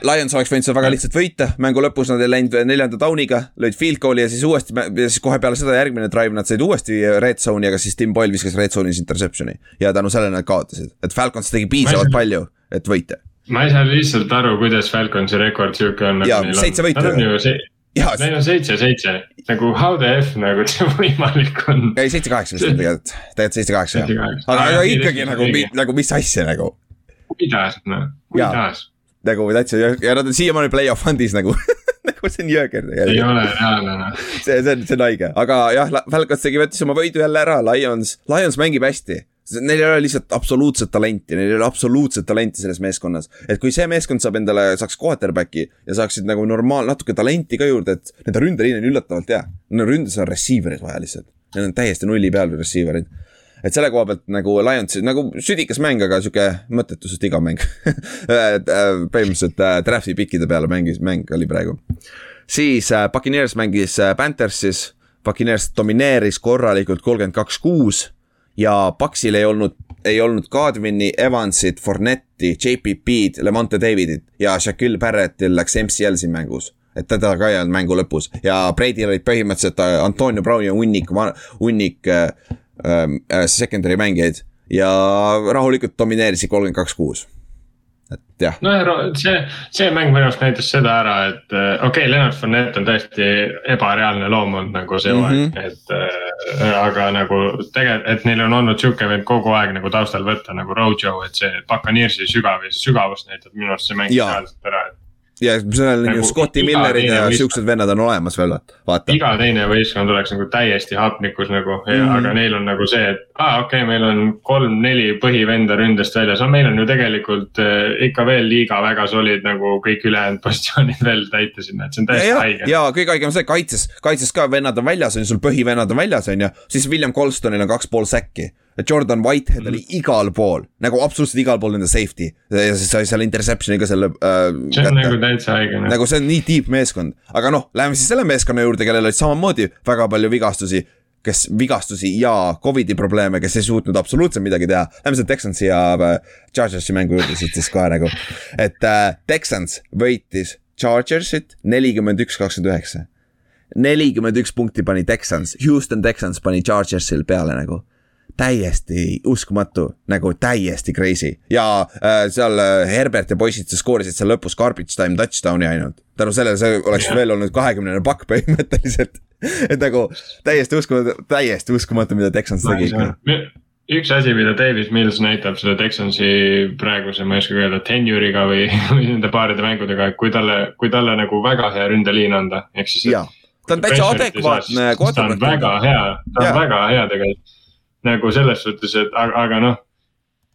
Lions oleks võinud seda väga lihtsalt võita, mängu lõpus nad ei läinud neljanda down'iga, lõid field goal'i ja siis uuesti, ja siis kohe peale seda järgmine drive nad said uuesti red zone'i, aga siis Tim Boyle viskas red zone'is interception'i. ja tänu sellele nad kaotasid, et Falcons tegi piisavalt palju, et võita ma ei saa lihtsalt aru, kuidas Falconsi rekord sihuke on. jaa, seitse võitu Neil on seitse, seitse, nagu how the f nagu see võimalik on. ei, seitse-kaheksa vist on tegelikult, tegelikult seitse-kaheksa jah. aga, aga ikkagi nagu, nagu mis asja nagu. kuidas noh, kuidas. nagu täitsa ja nad on siiamaani play-off fund'is nagu nagu see on jõger tegelikult. ei ole reaalne noh. see, see on, see on haige, aga jah, Falcons tegi, võttis oma võidu jälle ära, Lions, Lions mängib hästi Neil ei ole lihtsalt absoluutset talenti, neil ei ole absoluutset talenti selles meeskonnas. et kui see meeskond saab endale, saaks quarterback'i ja saaksid nagu normaal-, natuke talenti ka juurde, et nende ründeliin on üllatavalt hea. On ründes on receiver'id vaja lihtsalt. Neil on täiesti nulli peal receiver'id. et selle koha pealt nagu Lions, nagu südikas mäng, aga sihuke mõttetu, sest iga mäng põhimõtteliselt äh, draft'i pikkide peale mängis, mäng oli praegu. siis äh, Puccaneers mängis äh, Panthersis, Puccaneers domineeris korralikult kolmkümmend kaks, kuus ja Paksil ei olnud, ei olnud Godwini, Evansit, Fornetti, JPP-d, Lemonte Davidit ja Shaquille Barrettil läks MCL siin mängus. Et teda ka ei olnud mängu lõpus. Ja Brady'l olid põhimõtteliselt äh, Antonio Brown ja hunnik, hunnik äh, äh, secondary mängijaid ja rahulikult domineerisid kolmkümmend kaks, kuus et jah. nojah, see, see mäng minu arust näitas seda ära, et äh, okei okay,, Leonard Fournette on täiesti ebareaalne loom olnud nagu see mm, -hmm. et äh, aga nagu tegelikult, et neil on olnud sihuke veel kogu aeg nagu taustal võtta nagu Rojo, et see Buccaneersi sügav, sügavust näitab minu arust see mäng reaalselt ära, et ja seal on nagu ju Scotti Millerid ja siuksed vennad on olemas veel, vaata. iga teine võistkond oleks nagu täiesti hapnikus nagu mm, -hmm. aga neil on nagu see, et aa ah, okei okay,, meil on kolm-neli põhivenda ründest väljas, no meil on ju tegelikult äh, ikka veel liiga väga solid nagu kõik ülejäänud positsioonid veel täita sinna, et see on täiesti haige. ja kõige haigem on see, kaitses, kaitses ka vennad on väljas, on ju, sul põhivennad on väljas, on ju, siis William Colstonil on kaks pool säkki Jordan Whitehead oli mhm. igal pool, nagu absoluutselt igal pool nende safety ja siis sai seal interception'i ka selle äh,. see on kätte. nagu täitsa haige. Nagu see on nii deep meeskond, aga noh, läheme siis selle meeskonna juurde, kellel olid samamoodi väga palju vigastusi. kes vigastusi ja Covidi probleeme, kes ei suutnud absoluutselt midagi teha. Lähme selle Texansi ja äh, Chargersi mängu juurde siit siis kohe nagu, et äh, Texans võitis Chargersit nelikümmend üks, kakskümmend üheksa nelikümmend üks punkti pani Texans, Houston Texans pani Chargersil peale nagu täiesti uskumatu, nagu täiesti crazy ja äh, seal äh, Herbert ja poisid skoorisid seal lõpus garbage time touchdown'i ainult. tänu sellele see oleks yeah. veel olnud kahekümnene pakk põhimõtteliselt et nagu täiesti uskumatu, täiesti uskumatu, mida Texans tegi ikka üks asi, mida Davis Mills näitab selle Texansi praeguse, ma ei oskagi öelda, tenure'iga või, või nende paaride mängudega, et kui talle, kui talle nagu väga hea ründeliin anda, ehk siis. ta on täitsa adekvaatne. ta on väga hea, ta on ja. väga hea tegelikult nagu selles suhtes, et aga, aga noh.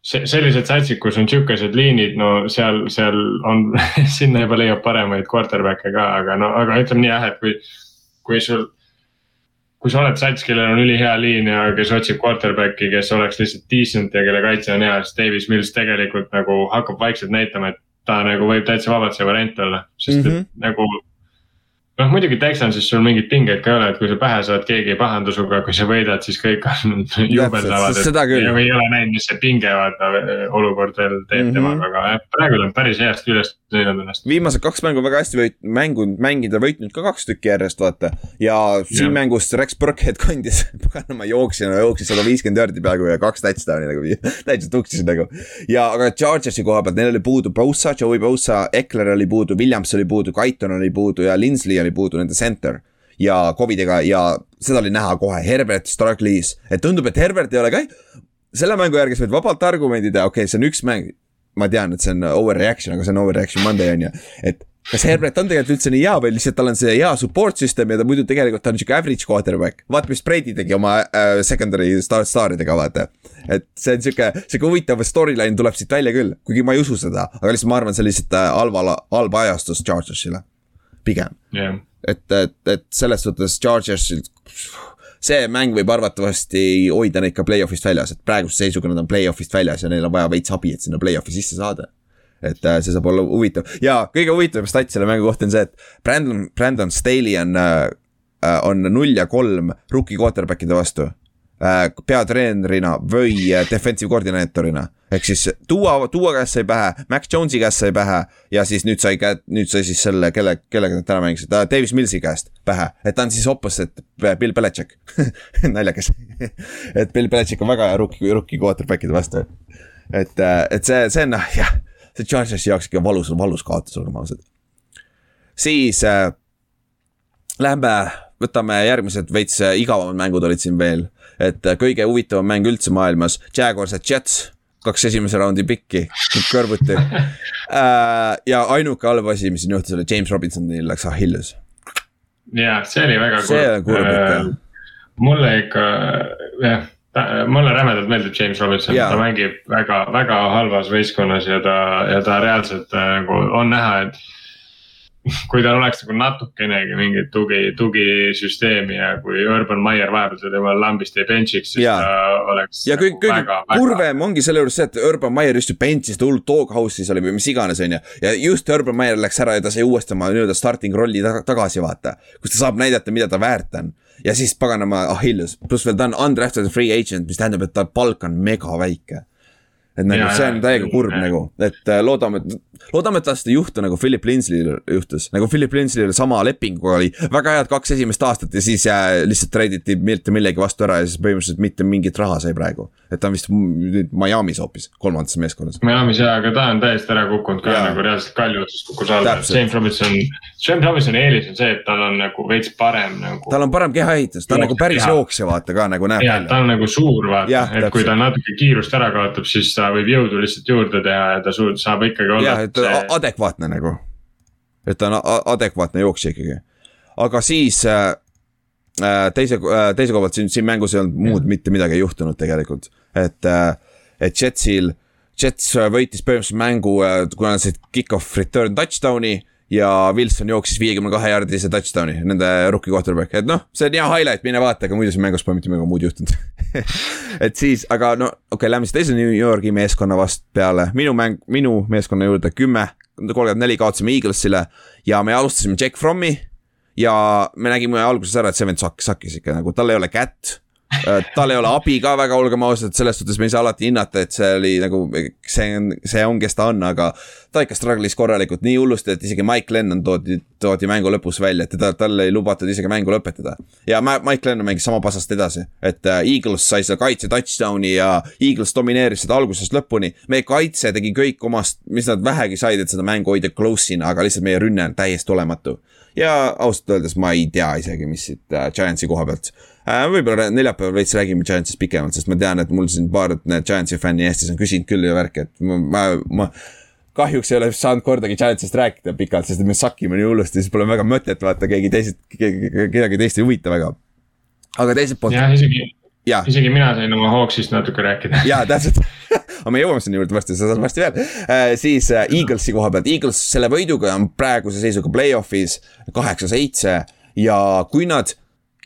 see, sellised satsid, kus on sihukesed liinid, no seal, seal on sinna juba leiab paremaid quarterback'e ka, aga no, aga ütleme nii jah, et kui, kui sul kui sa oled sats, kellel on ülihea liin ja kes otsib quarterback'i, kes oleks lihtsalt decent ja kelle kaitse on hea, siis Davis Mills tegelikult nagu hakkab vaikselt näitama, et ta nagu võib täitsa vabalt see variant olla, sest mm -hmm. et mhm. nagu noh, muidugi Texansis sul mingeid pingeid ka ei ole, et kui sa pähe saad, keegi ei pahanda sinuga, kui sa võidad, siis kõik on juubeldavad. ei ole näinud, mis see pinge vaata olukord veel teeb mm -hmm. temaga, aga jah, praegu ta on päris heasti üles näidanud ennast. viimased kaks mängu väga hästi võit-, mängu, mängida võitnud ka kaks tükki järjest vaata. ja siin ja. mängus Rex Burkhead kandis, paganama jooksin, jooksis sada viiskümmend jaardi peaaegu ja kaks touchdown'i nagu täitsa tuksisin nagu. ja, aga Chargersi koha pealt, neil oli puudu Bosa, Joey Bosa, Eckler oli puudu, Williams oli puudu, Kaiton oli puudu ja Linsley oli oli puudu nende center ja Covidiga ja seda oli näha kohe, Herbert struggle'is, et tundub, et Herbert ei ole ka, selle mängu järgi sa võid vabalt argumendi teha, okei okay,, see on üks mäng, ma tean, et see on overreaction, aga see on overreaction Monday on ju, et kas Herbert on tegelikult üldse nii hea või lihtsalt tal on see hea support system ja ta muidu tegelikult ta on sihuke average quarterback. vaata, mis Brady tegi oma äh, secondary star staaridega, vaata. et see on sihuke, sihuke huvitav storyline tuleb siit välja küll, kuigi ma ei usu seda, aga lihtsalt ma arvan, see on lihtsalt äh, halva, halba ajastus Chargersile pigem yeah.. et, et, et selles suhtes Chargersil, see mäng võib arvatavasti hoida neid ka play-off'ist väljas, et praeguse seisuga nad on play-off'ist väljas ja neil on vaja veits abi, et sinna play-off'i sisse saada et äh, see saab olla huvitav ja kõige huvitavam stat selle mängu kohta on see, et Brandon, Brandon Staley on äh,, äh on null ja kolm rookie quarterback'ide vastu. Peatreenerina või äh, defensive koordinaatorina ehk siis Duo, Duo käest sai pähe, Mac Jones'i käest sai pähe ja siis nüüd sai käed, nüüd sai siis selle, kelle, kellega nad täna mängisid uh,, Davis Millsi käest pähe. et ta on siis opposite Bill Belichik naljakas et Bill Belichik on väga hea rookie, rookie quarterback'ide vastu. et, äh, et see, see on noh, jah, see Chargersi jaoks ikka valus, valus kaotus, olgem ausad. siis äh, lähme, võtame järgmised veits äh, igavamad mängud olid siin veel. Et äh, kõige huvitavam mäng üldse maailmas, Jaguars ja Jets kaks esimese raundi pikki kõrvuti äh,. ja ainuke halb asi, mis siin juhtus, oli James Robinsonil läks Achilles. ja see oli väga kurb. see on kurb ikka äh,. mulle ikka jah, mulle rämedalt meeldib James Robinson, ta mängib väga, väga halvas võistkonnas ja ta, ja ta reaalselt nagu on näha, et kui tal oleks nagu natukenegi mingit tugi, tugisüsteemi ja kui Urban Meyer vahepeal seda jumala lambist ei bench'iks, siis ja. ta oleks. ja kõige nagu kurvem ongi selle juures see, et Urban Meyer just ju bench'is ta hullult doghouse'is oli või mis iganes, on ju. ja just Urban Meyer läks ära ja ta sai uuesti oma nii-öelda starting rolli tagasi vaata, kus ta saab näidata, mida ta väärt on ja siis paganama Achilles, pluss veel ta on undrafted free agent, mis tähendab, et ta palk on mega väike et nagu ja, see on täiega kurb ja. nagu, et äh, loodame, loodame, et tast ei juhtu nagu Philip Lindsay'l juhtus. nagu Philip Lindsay'l sama lepinguga oli väga head kaks esimest aastat ja siis äh, lihtsalt treiditi mitte millegi vastu ära ja siis põhimõtteliselt mitte mingit raha sai praegu. et ta on vist nüüd Miami's hoopis, kolmandas meeskonnas. Miami's jaa, aga ta on täiesti ära kukkunud ka ja. nagu reaalselt kalju otsast kukkus alla. James Robinson, James Robinsoni eelis on see, et tal on nagu veits parem nagu. tal on parem kehaehitus, ta on nagu päris jooksja vaata ka nagu näeb välja. ta on nagu suur vaata, et kui ta natuke kiirust ära kaotab, siis ta võib jõudu lihtsalt juurde teha ja ta suud-, saab ikkagi olla. jah, et ta see... adekvaatne nagu. et ta on adekvaatne jooksja ikkagi. aga siis äh, äh teise äh,, teise koha pealt siin, siin mängus ei olnud muud mitte midagi ei juhtunud tegelikult. et äh,, et Jetsil, Jets võitis põhimõtteliselt mängu äh,, kuna said kick-off return touchdown'i ja Wilson jooksis viiekümne kahe jaardise touchdown'i, nende rookie quarterback, et noh, see on hea highlight, mine vaata, aga muidu siin mängus pole mitte midagi muud juhtunud. Et siis, aga no okei okay,, lähme siis teise New Yorgi meeskonna vast peale, minu mäng, minu meeskonna juurde kümme, kolmkümmend neli kaotasime Eaglesile ja me alustasime Jack Frommi ja me nägime alguses ära, et see vend sakkis ikka nagu, tal ei ole kätt tal ei ole abi ka väga, olgem ausad, selles suhtes me ei saa alati hinnata, et see oli nagu, see on, see on, kes ta on, aga ta ikka struggle'is korralikult nii hullusti, et isegi Mike Lennon toodi, toodi mängu lõpus välja, et teda, talle ei lubatud isegi mängu lõpetada. ja Mike Lennon mängis sama pasast edasi, et uh, Eagles sai selle kaitse touchdown'i ja Eagles domineeris seda algusest lõpuni. meie kaitse tegi kõik omast, mis nad vähegi said, et seda mängu hoida close'ina, aga lihtsalt meie rünne on täiesti olematu. Ja ausalt öeldes ma ei tea isegi, mis siit uh, Giantsi koha pealt Äh, võib-olla neljapäeval veits räägime Giantsist pikemalt, sest ma tean, et mul siin paar Giantsi fänni Eestis on küsinud küll ja värki, et ma, ma, ma kahjuks ei ole saanud kordagi Giantsist rääkida pikalt, sest me sakime nii hullusti, siis pole väga mõtet vaata, keegi teisest, kedagi teist ei huvita väga. aga teiselt poolt. jah, isegi, isegi mina sain oma Hawksist natuke rääkida. jaa, täpselt aga me jõuame sinna juurde varsti, sa saad varsti veel. Äh,. siis äh, Eaglesi koha pealt, Eagles selle võiduga on praeguse seisuga play-off'is kaheksa-seitse ja kui nad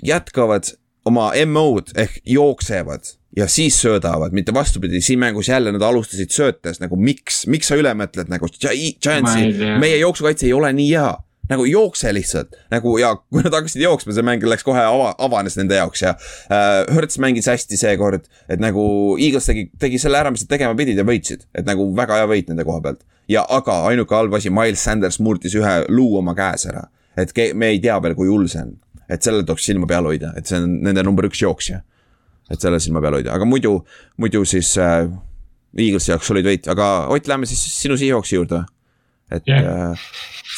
jätkavad oma MO-d ehk jooksevad ja siis söödavad, mitte vastupidi, siin mängus jälle nad alustasid söötes nagu miks, miks sa üle mõtled nagu Giantsi, meie jooksukaitse ei ole nii hea nagu jookse lihtsalt. Nagu ja kui nad hakkasid jooksma, see mäng läks kohe ava, avanes nende jaoks ja äh, Hertz mängis hästi seekord, et nagu Eagles tegi, tegi selle ära, mis nad tegema pidid ja võitsid, et nagu väga hea võit nende koha pealt. ja aga ainuke halb asi, Miles Sanders murdis ühe luu oma käes ära, et me ei tea veel, kui hull see on, et sellele tuleks silma peal hoida, et see on nende number üks jooksja. et selle silma peal hoida, aga muidu, muidu siis äh, Eaglesi jaoks olid võit, aga Ott, lähme siis sinu Seahawksi juurde et yeah. äh,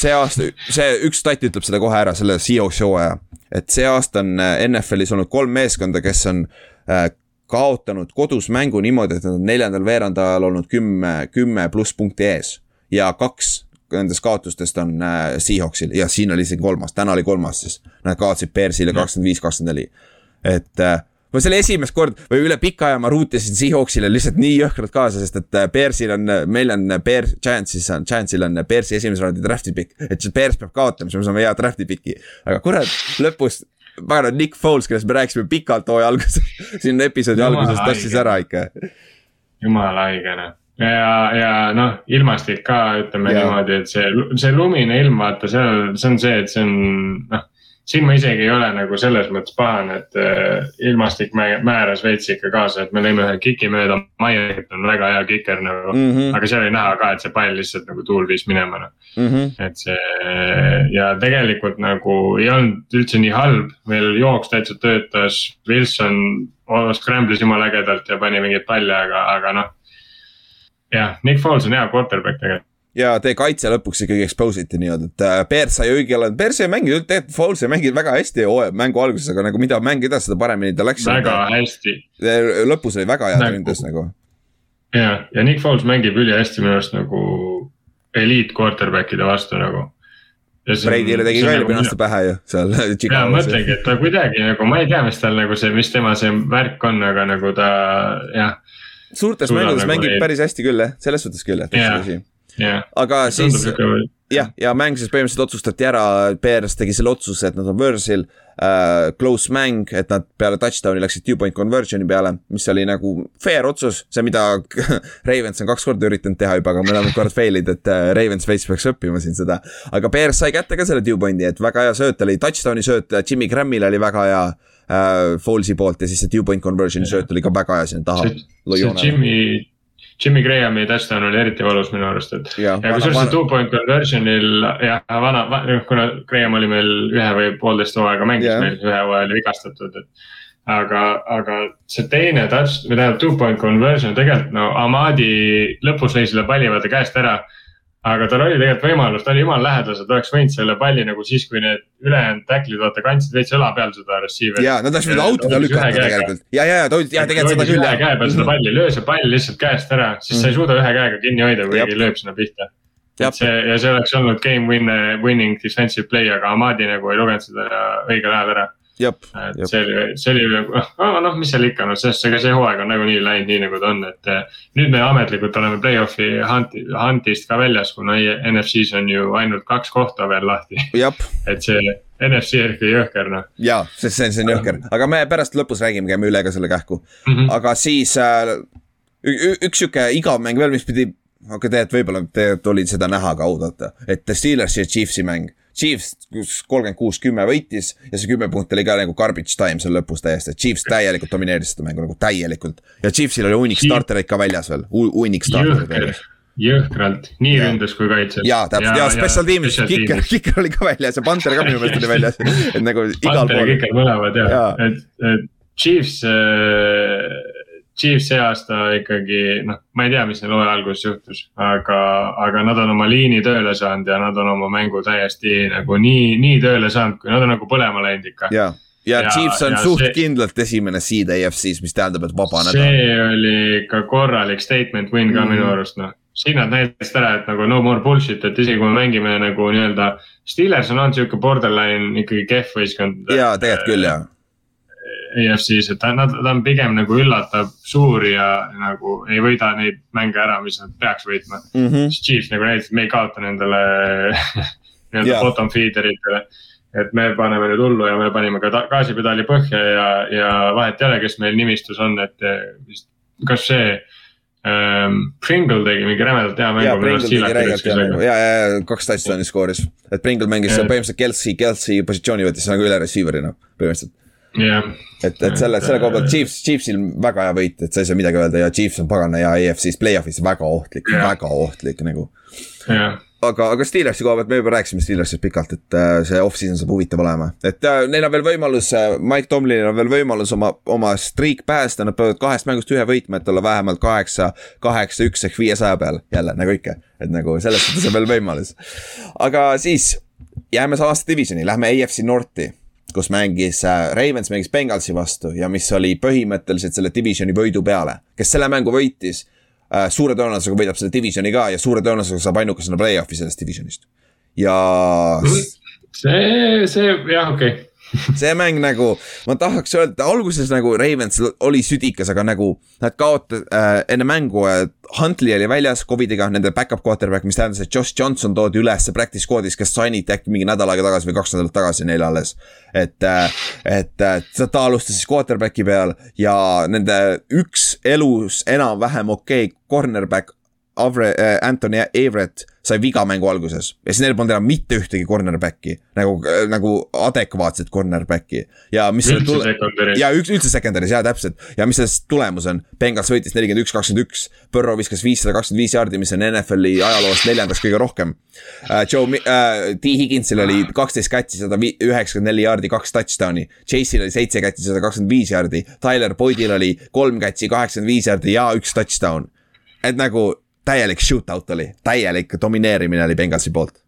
see aasta, see üks stat ütleb seda kohe ära, selle Seahawks hooaja. et see aasta on äh, NFL-is olnud kolm meeskonda, kes on äh, kaotanud kodus mängu niimoodi, et nad on neljandal veerandajal olnud kümme, kümme pluss punkti ees. ja kaks nendest kaotustest on äh, Seahawksil ja siin oli isegi kolmas, täna oli kolmas siis. Nad kaotasid Bearsile kakskümmend viis, kakskümmend neli. et äh, ma selle esimest korda või üle pika aja ma ruutisin Seahawksile lihtsalt nii jõhkralt kaasa, sest et äh, Bearsil on, meil on Bear, Giantsis on, Giantsil on Bearsi esimese raundi draft'i pikk. et Bears peab kaotama, siis me saame hea draft'i piki. aga kurat, lõpus, pagan, Nick Foles, kellest me rääkisime pikalt hooaja alguses siin episoodi alguses tassis ära ikka. jumala haige noh ja, ja noh, ilmastik ka ütleme ja. niimoodi, et see, see lumine ilm, vaata, see on, see on see, et see on noh siin ma isegi ei ole nagu selles mõttes pahane, et äh, ilmastik määras veits ikka kaasa, et me lõime ühe kiki mööda, Maier on väga hea kiker nagu mm. -hmm. aga seal oli näha ka, et see pall lihtsalt nagu tuul viis minema noh mm -hmm.. et see ja tegelikult nagu ei olnud üldse nii halb, meil jooks täitsa töötas, Wilson scramble'is jumala ägedalt ja pani mingeid palle, aga, aga noh. jah, Nick Foles on hea quarterback tegelikult ja teie kaitse lõpuks ikkagi expose iti nii-öelda, et äh, Bears sai õigel ajal, Bears ei mänginud, tegelikult Foles ei mänginud väga hästi mängu alguses, aga nagu mida mäng edasi, seda paremini ta läks. väga hästi. lõpus oli väga hea nagu, ründes nagu. ja, ja Nick Foles mängib ülihästi minu arust nagu eliit quarterback'ide vastu nagu. Brady'le tegi ka eelmine aasta pähe ju seal. ja mõtlengi, et ta kuidagi nagu, ma ei tea, mis tal nagu see, mis tema see värk on, aga nagu ta jah. suurtes mängudes nagu mängib neid... päris hästi küll jah, selles suhtes küll, et yeah. aga siis jah, ja mäng siis põhimõtteliselt otsustati ära, Bears tegi selle otsuse, et nad on võõrsil äh,. Close mäng, et nad peale touchdown'i läksid two point conversion'i peale, mis oli nagu fair otsus, see, mida Ravens on kaks korda üritanud teha juba, aga mõlemad korrad fail'id, et äh, Ravens veits peaks õppima siin seda. aga Bears sai kätte ka selle two point'i, et väga hea sööt oli, touchdown'i sööt Jimmy Grammil oli väga hea äh, Falls'i poolt ja siis see two point conversion'i sööt oli ka väga hea sinna taha. see Jimmy Jimmy Grahami touchdown oli eriti valus minu arust, et. ja, ja kusjuures see two point conversion'il jah, vana, kuna Graham oli meil ühe või poolteist hooaega mängis yeah. meil, ühe hooaja oli vigastatud, et. aga, aga see teine touch, või tähendab two point conversion tegelikult no Amadi lõpus lõi selle palli vaata käest ära aga tal oli tegelikult võimalus, ta oli jumala lähedal, ta oleks võinud selle palli nagu siis, kui need ülejäänud tacklid vaata kandsid veits õla peal seda receiver'i. ja, nad oleks võinud autoda lükata tegelikult ja, ja, ja ta oli, ja tegelikult seda küll. ühe käe peal seda palli, löö see pall lihtsalt käest ära, siis mm. sa ei suuda ühe käega kinni hoida, kui keegi lööb sinna pihta. see ja see oleks olnud game win, winning defensive play, aga Amadi nagu ei lugenud seda õigel ajal ära et see oli, see oli nagu, noh, mis seal ikka, noh, sest ega see hooaeg on nagunii läinud nii, nagu ta on, et. Eh, nüüd me ametlikult oleme play-off'i hunt'i, hunt'ist ka väljas, kuna NFC-s on ju ainult kaks kohta veel lahti. et see NFC erki jõhker noh. ja, sest see, see on jõhker, aga me pärast lõpus räägime, käime üle ka selle kähku mm. -hmm. aga siis äh, üks sihuke igav mäng veel, mis pidi, aga tegelikult võib-olla tegelikult oli seda näha ka oodata, et Steelers ja Chiefsi mäng Chiefs kolmkümmend kuus, kümme võitis ja see kümme punkti oli ka nagu garbage time seal lõpus täiesti, Chiefs täielikult domineeris seda mängu nagu täielikult. ja Chiefsil oli hunnik startereid ka väljas veel, hunnik startereid väljas. Jõhkralt, nii ründes kui kaitses. ja täpselt. Ja, ja special tiimis, kiker, kiker oli ka väljas ja Panther ka minu meelest oli väljas, et nagu igal pool. Panther ja kiker mõlemad ja, ja., et, et Chiefs äh, Chiefs see aasta ikkagi noh, ma ei tea, mis neil hooaja alguses juhtus, aga, aga nad on oma liini tööle saanud ja nad on oma mängu täiesti nagu nii, nii tööle saanud, kui nad on nagu põlema läinud ikka. ja, ja, ja Chiefs on ja suht see, kindlalt esimene seed AFC-s, mis tähendab, et vaba nädal. see oli ikka korralik statement win ka mm -hmm. minu arust noh siin nad näitasid ära, et nagu no more bullshit, et isegi kui me mängime nagu nii-öelda. Steelers on olnud sihuke borderline ikkagi kehv võistkond. jaa, tegelikult küll jah EFC-s, et ta, ta on pigem nagu üllatab suuri ja nagu ei võida neid mänge ära, mis nad peaks võitma mm. -hmm. siis Chiefs nagu näitas, et me ei kaota nendele nii-öelda yeah. bottom feeder itele. et me paneme nüüd hullu ja me panime ka gaasipedaali põhja ja, ja vahet ei ole, kes meil nimistus on, et vist, kas see ähm,. Pringle tegi mingi rämedalt hea mängu. ja, ja, kaks touchdown'i skooris, et Pringle mängis põhimõtteliselt Kelsey, Kelsey positsiooni võttis nagu üle receiver'ina põhimõtteliselt yeah.. et, et selle, selle koha pealt Chiefs, Chiefsil väga hea võit, et sa ei saa midagi öelda ja Chiefs on pagana hea EFC-s, play-off'is väga ohtlik yeah., väga ohtlik nagu yeah aga, aga Steelersi koha pealt me juba rääkisime Steelersist pikalt, et äh, see off-season saab huvitav olema. et äh, neil on veel võimalus, äh, Mike Tomlinil on veel võimalus oma, oma streak päästa, nad peavad kahest mängust ühe võitma, et olla vähemalt kaheksa, kaheksa, üks ehk viiesaja peal. jälle nagu ikka, et nagu selles suhtes on veel võimalus. aga siis jääme samasse divisioni, lähme AFC Northi kus mängis äh, Ravens mängis Bengalsi vastu ja mis oli põhimõtteliselt selle divisioni võidu peale. kes selle mängu võitis, äh, suure tõenäosusega võidab selle divisioni ka ja suure tõenäosusega saab ainukesena play-off'i sellest divisionist. ja. see, see jah, okei okay see mäng nagu, ma tahaks öelda, alguses nagu Ravens oli südikas, aga nagu nad kaotasid äh, enne mängu äh,, Huntley oli väljas Covidiga, nende back-up quarterback, mis tähendas, et Josh Johnson toodi üles practice squad'is, kes signiti äkki mingi nädal aega tagasi või kaks nädalat tagasi neile alles. et äh,, et äh, ta alustas siis quarterback'i peal ja nende üks elus enam-vähem okei okay, cornerback Avre äh,, Anthony Everett sai viga mängu alguses ja siis neil polnud enam mitte ühtegi cornerback'i nagu, äh, nagu adekvaatset cornerback'i. ja mis üldse tule... secondary's. ja üks, üldse secondary's jaa, täpselt ja mis sellest tulemus on, Bengals võitis nelikümmend üks, kakskümmend üks. Burrow viskas viissada kakskümmend viis jaardi, mis on NFL-i ajaloost neljandaks kõige rohkem uh,. Joe uh,, T Higginsil oli kaksteist catch'i, sada üheksakümmend neli jaardi, kaks touchdown'i. Chase'il oli seitse catch'i, sada kakskümmend viis jaardi. Tyler Boydil oli kolm catch'i, kaheksakümmend viis jaardi ja üks touchdown. et nagu täielik shootout oli, täielik domineerimine oli Bengalsi poolt.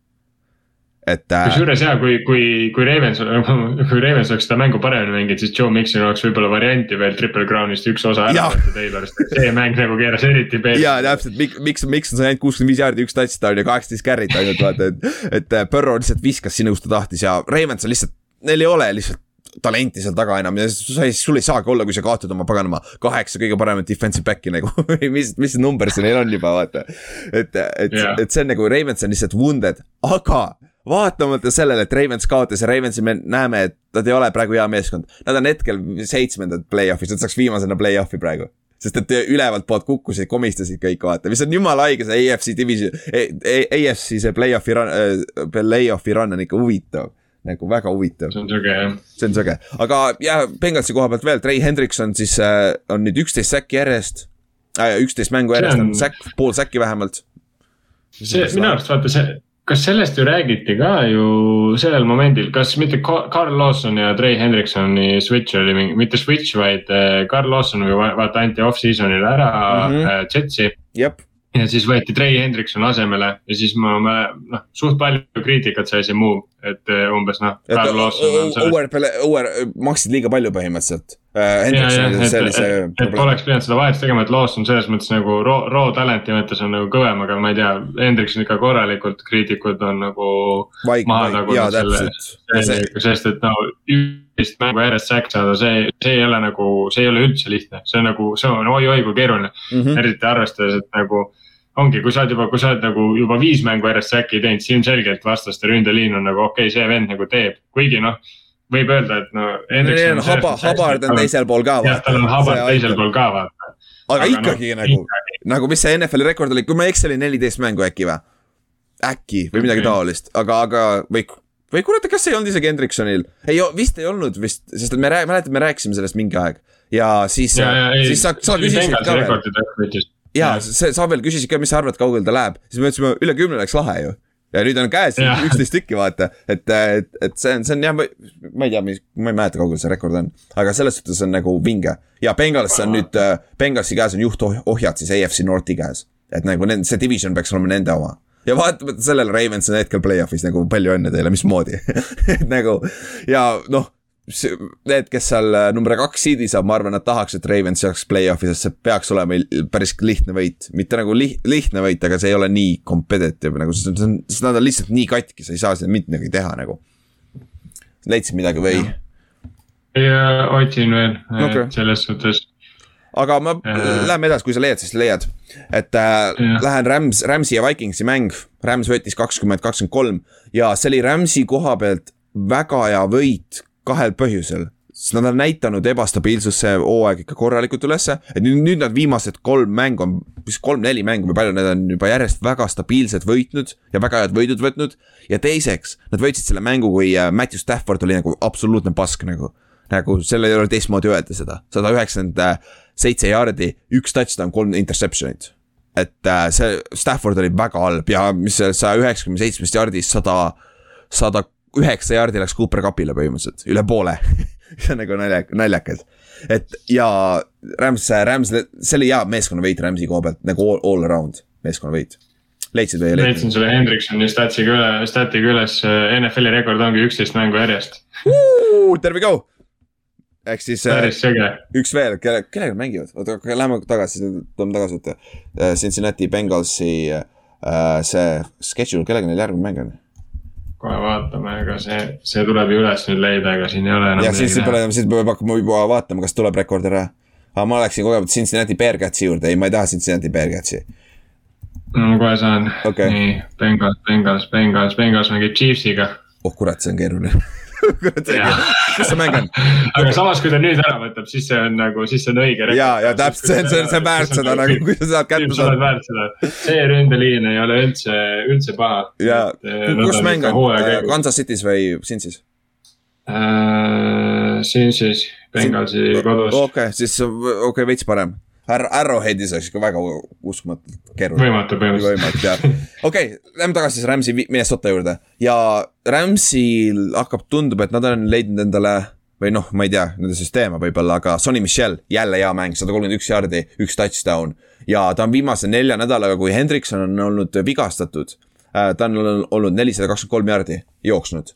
et äh,. kusjuures jaa, kui, kui, kui Ravens, kui Ravens oleks seda mängu paremini mänginud, siis Joe Mixon oleks võib-olla varianti veel Triple Crown'ist üks osa ära võtta Taylorist, see mäng nagu keeras eriti peale. jaa, täpselt, Mixon, Mixon sai ainult kuuskümmend viis jaardi, üks touchdown ja kaheksateist carry't ainult vaata, et. et äh, Burrow lihtsalt viskas sinna, kus ta tahtis ja Ravens on lihtsalt, neil ei ole lihtsalt talenti seal taga enam ja sa ei, sul ei saagi olla, kui sa kaotad oma paganama kaheksa kõige paremat defensive back'i nagu mis, mis number see neil on juba vaata. et, et yeah., et see on nagu Ravens on lihtsalt wounded, aga vaatamata sellele, et Ravens kaotas ja Ravensi me näeme, et nad ei ole praegu hea meeskond. Nad on hetkel seitsmendad play-off'is, nad saaks viimasena play-off'i praegu sest et ülevalt poolt kukkusid, komistasid kõik, vaata, mis on jumala haige, see AFC division, AFC see play-off'i run äh,, play-off'i run on ikka huvitav nagu väga huvitav. see on sõge jah. see on sõge, aga ja Bengalsi koha pealt veel, Trey Hendrikson siis äh, on nüüd üksteist säkki järjest äh,. üksteist mängu järjest on säkk, pool säkki vähemalt. see minu arust vaata see, kas sellest ju räägiti ka ju sellel momendil, kas mitte Carl Lawson ja Trey Hendriksoni switch oli mingi, mitte switch, vaid Carl äh, Lawson vaata anti off-season'il ära mm -hmm. Jetsi. jep ja siis võeti Trey Hendrikson asemele ja siis ma, ma noh, suht palju kriitikat sai see move, et eh, umbes noh. Over, over maksid liiga palju põhimõtteliselt äh,. oleks pidanud seda vahetust tegema, et Lawson selles mõttes nagu raw, raw talent'i mõttes on nagu kõvem, aga ma ei tea, Hendrikson ikka korralikult, kriitikud on nagu sest et no üksteist mängu järjest säkk saada, see, see ei ole nagu, see ei ole üldse lihtne, see on nagu, see on oi-oi kui keeruline mm. -hmm. eriti arvestades, et nagu ongi, kui sa oled juba, kui sa oled nagu juba viis mängu järjest säki teinud, siis ilmselgelt vastaste ründeliin on nagu okei okay,, see vend nagu teeb, kuigi noh võib öelda, et no. Neil on haba, Habard on teisel pool ka. jah, tal on Habard teisel pool ka vaata. aga, ikkagi no, nagu, nagu mis see NFL-i rekord oli, kui ma ei eksi, oli neliteist mängu äkki või? äkki või midagi okay. taolist, aga, aga või, või kurat, kas ei olnud isegi Hendriksonil? ei, vist ei olnud vist, sest me räägime, mäletad, me rääkisime sellest mingi aeg ja siis, siis sa, sa küsisid ka veel ja see, sa veel küsisid ka, mis sa arvad, kaugele ta läheb, siis me ütlesime, üle kümne oleks lahe ju. ja nüüd on käes üksteist tükki, vaata, et, et, et see on, see on jah, ma ei tea, mis, ma ei mäleta, kaugel see rekord on. aga selles suhtes on nagu vinge. Ja Bengals on nüüd, äh, Bengalsi käes on juhtohjad siis AFC Northi käes. et nagu nende, see division peaks olema nende oma. Ja vaatamata sellele Ravens on hetkel play-off'is nagu palju õnne teile, mismoodi. Et nagu ja noh, need, kes seal äh, number kaks seed'i saab, ma arvan, nad tahaks, et Ravens saaks play-off'i, sest see peaks olema päris lihtne võit. mitte nagu li lihtne võit, aga see ei ole nii competitive nagu, sest on, sest nad on lihtsalt nii katki, sa ei saa sinna mitte midagi teha nagu. leidsid midagi või? ja otsin veel okay. selles suhtes aga ma Äh. lähme edasi, kui sa leiad, siis leiad. et äh, Jah. lähen Rams, Ramsi ja Vikingsi mäng, Rams võitis kakskümmend, kakskümmend kolm ja see oli Ramsi koha pealt väga hea võit kahel põhjusel sest nad on näidanud ebastabiilsust see hooaeg ikka korralikult ülesse, et nüüd, nüüd nad viimased kolm mängu on, vist kolm-neli mängu või palju, nad on juba järjest väga stabiilselt võitnud ja väga head võidud võtnud. ja teiseks, nad võitsid selle mängu, kui äh, Matthew Stafford oli nagu absoluutne pask nagu. nagu selle ei ole teistmoodi öelda seda, sada üheksakümmend seitse jaardi, üks touchdown, kolm interception'it. et äh, see Stafford oli väga halb ja mis see saja üheksakümne seitsmest jaardist sada, sada üheksa jaardi läks Cooper Cupile põhimõtteliselt, üle poole see on nagu nalja, naljakas. et ja Rams, Rams, see oli hea meeskonnavõit Ramsi koha pealt nagu all, all around meeskonnavõit. leidsid või ei leidnud? leidsin selle Hendriksoni statsiga üle, statiga üles, NFL-i rekord ongi üksteist mängu järjest, There we go. ehk siis äh, üks veel, kelle, kellega mängivad, oota, lähme tagasi, tuleme tagasi, et Cincinnati Bengalsi äh, see schedule, kellega neil järgmine mäng on? Kohe vaatame, ega see, see tuleb ju üles nüüd leida, ega siin ei ole enam ja siis pole, siis peab hakkama juba vaatama, kas tuleb rekord ära. aga ma läksin kogemusega Cincinnati Bearcatsi juurde, ei, ma ei taha Cincinnati Bearcatsi. teha. ma kohe saan Okei. nii, Bengals, Bengals, Bengals, Bengals mängib Chiefsiga. oh kurat, see on keeruline. kurat, see on Jaa. keeruline, kus see mäng on? aga samas, kui ta nüüd ära võtab, siis see on nagu, siis see on õige. ja, ja täpselt, see on, see on, see on väärt seda nagu, kui sa saad kätte sa oled saada. väärt seda, see ründeliin ei ole üldse, üldse paha. ja kus mäng on, Kansas City's või Cincy's? siin siis Bengalsi kodus, okei, siis okei okay,, veits parem. Arrow, Arrowheadis oleks ikka väga uskumatult keeruline. võimatu põhimõtteliselt. võimatu jah, okei okay,, lähme tagasi siis Rams'i Minnesota juurde ja Rams'il hakkab, tundub, et nad on leidnud endale või noh, ma ei tea, nende süsteeme võib-olla, aga Sonny Michel, jälle hea mäng, sada kolmkümmend üks jaardi, üks touchdown. ja ta on viimase nelja nädalaga, kui Hendrikson on olnud vigastatud, ta on olnud nelisada kakskümmend kolm jaardi jooksnud,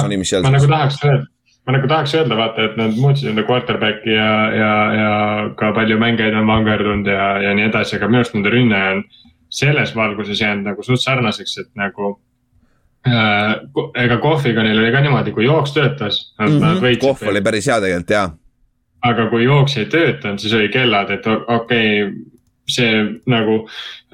Sonny Michel. ma nagu tahaks öelda, ma nagu tahaks öelda, vaata, et nad muutsid enda quarterback'i ja, ja, ja ka palju mängijaid on vangerdunud ja, ja nii edasi, aga minu arust nende rünne on selles valguses jäänud nagu suht sarnaseks, et nagu äh,. ega Kohviga neil oli ka niimoodi, kui jooks töötas, nad mm -hmm. võitsid kohv oli päris hea tegelikult jaa. aga kui jooks ei töötanud, siis oli kellad, et okei okay,, see nagu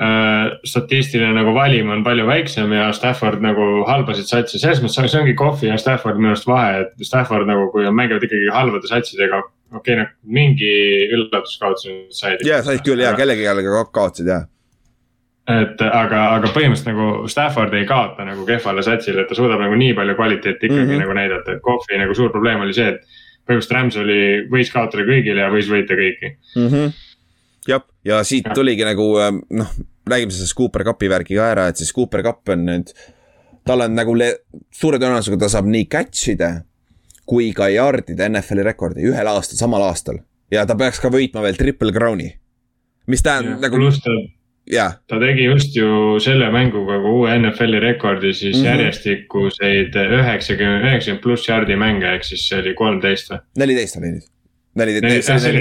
äh, statistiline nagu valim on palju väiksem ja Stafford nagu halbasid satsi, selles mõttes see ongi Kohvi ja Stafford minu arust vahe, et Stafford nagu, kui nad mängivad ikkagi halbade satsidega, okei okay,, noh mingi üllatuskaotuse said. jaa, said küll jaa, kellegi ka kaotsid jaa. et aga, aga põhimõtteliselt nagu Stafford ei kaota nagu kehvale satsile, et ta suudab nagu nii palju kvaliteeti ikkagi mm. -hmm. nagu näidata, et Kohvi nagu suur probleem oli see, et põhimõtteliselt Rams oli, võis kaotada kõigile ja võis võita kõiki mm. -hmm. Ja siit tuligi nagu ähm, noh, räägime sellest Cooper Cupi värgi ka ära, et siis Cooper Cup on nüüd, tal on nagu le- suure tõenäosusega ta saab nii catch'ide kui ka yard'ide NFL-i rekordi ühel aastal, samal aastal ja ta peaks ka võitma veel triple crown'i. mis tähendab nagu pluss ta, jah, ta tegi just ju selle mänguga ka uue NFL-i rekordi siis mm -hmm. järjestikuseid üheksakümmend, üheksakümmend pluss jardi mänge, ehk siis see oli kolmteist või? neliteist oli nüüd. oli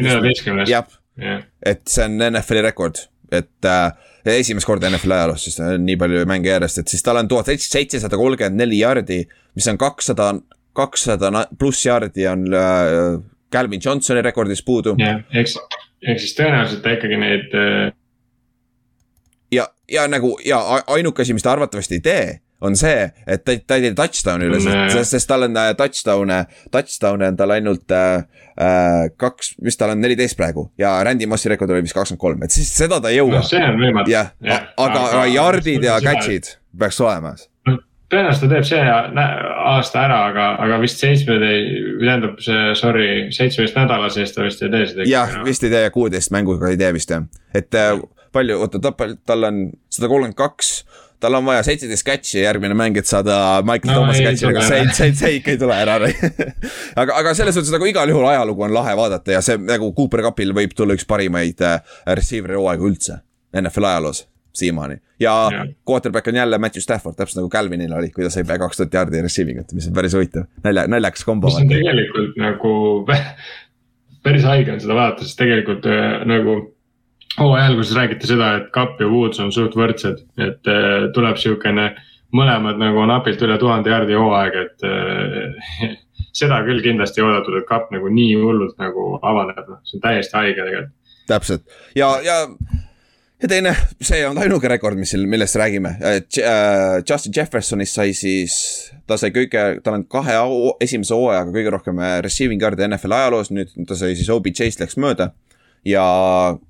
neljateistkümnes, jah, jah. et see on NFL-i rekord, et äh, esimest korda NFL-i ajaloos siis nii palju mänge järjest, et siis tal on tuhat seitsesada kolmkümmend neli jardi, mis on kakssada, kakssada pluss jardi on äh, Calvin Johnsoni rekordis puudu jah, eks, ehk siis tõenäoliselt ta ikkagi neid äh, ja, ja nagu ja ainuke asi, mis ta arvatavasti ei tee, on see, et ta, ta ei tee touchdown'i üle, sest, sest tal on äh, touchdown'e, touchdown'e on tal ainult äh, äh, kaks, mis tal on neliteist praegu ja Randy Mossi rekord oli vist kakskümmend kolm, et siis seda ta ei jõua noh, see on võimatu. jah, aga, aga yard'id ja. catch'id peaks olema. tõenäoliselt ta teeb see aasta ära, aga, aga vist seitsme, tähendab see, sorry, seitsmeteist nädala sees ta vist ei tee seda. jah, vist ei tee ja kuueteist mänguga ei tee vist jah, et äh, palju, oota, ta, tal on sada kolmkümmend kaks, tal on vaja seitseteist catch'i järgmine mäng, et saada Michael No no, Thomas ei catch'i, aga see, see, see ikka ei tule ära. aga, aga selles suhtes nagu igal juhul ajalugu on lahe vaadata ja see nagu Cooper Cupil võib tulla üks parimaid äh, receiver'i hooaegu üldse NFL ajaloos siiamaani ja Jah. quarterback on jälle Matthew Stafford, täpselt nagu Calvinil oli, kui ta sai pea kaks tuhat jaardi receiving ut, mis on päris huvitav, nalja, naljakas kombo. mis on tegelikult nagu päris haige on seda vaadata, sest tegelikult äh, nagu hooaja alguses räägiti seda, et Kapp ja Woods on suht võrdsed, et äh, tuleb siukene mõlemad nagu napilt üle tuhande jaardi hooaeg, et äh, seda küll kindlasti ei oodatud, et kapp nagu nii hullult nagu avaneb, noh, see on täiesti haige tegelikult. täpselt ja, ja ja teine, see ei olnud ainuke rekord, mis millest räägime. Justin Jeffersonist sai siis, ta sai kõige, tal on kahe esimese hooajaga kõige rohkem äh, receiving yard'e NFL ajaloos, nüüd ta sai siis OBJ-st läks mööda. Ja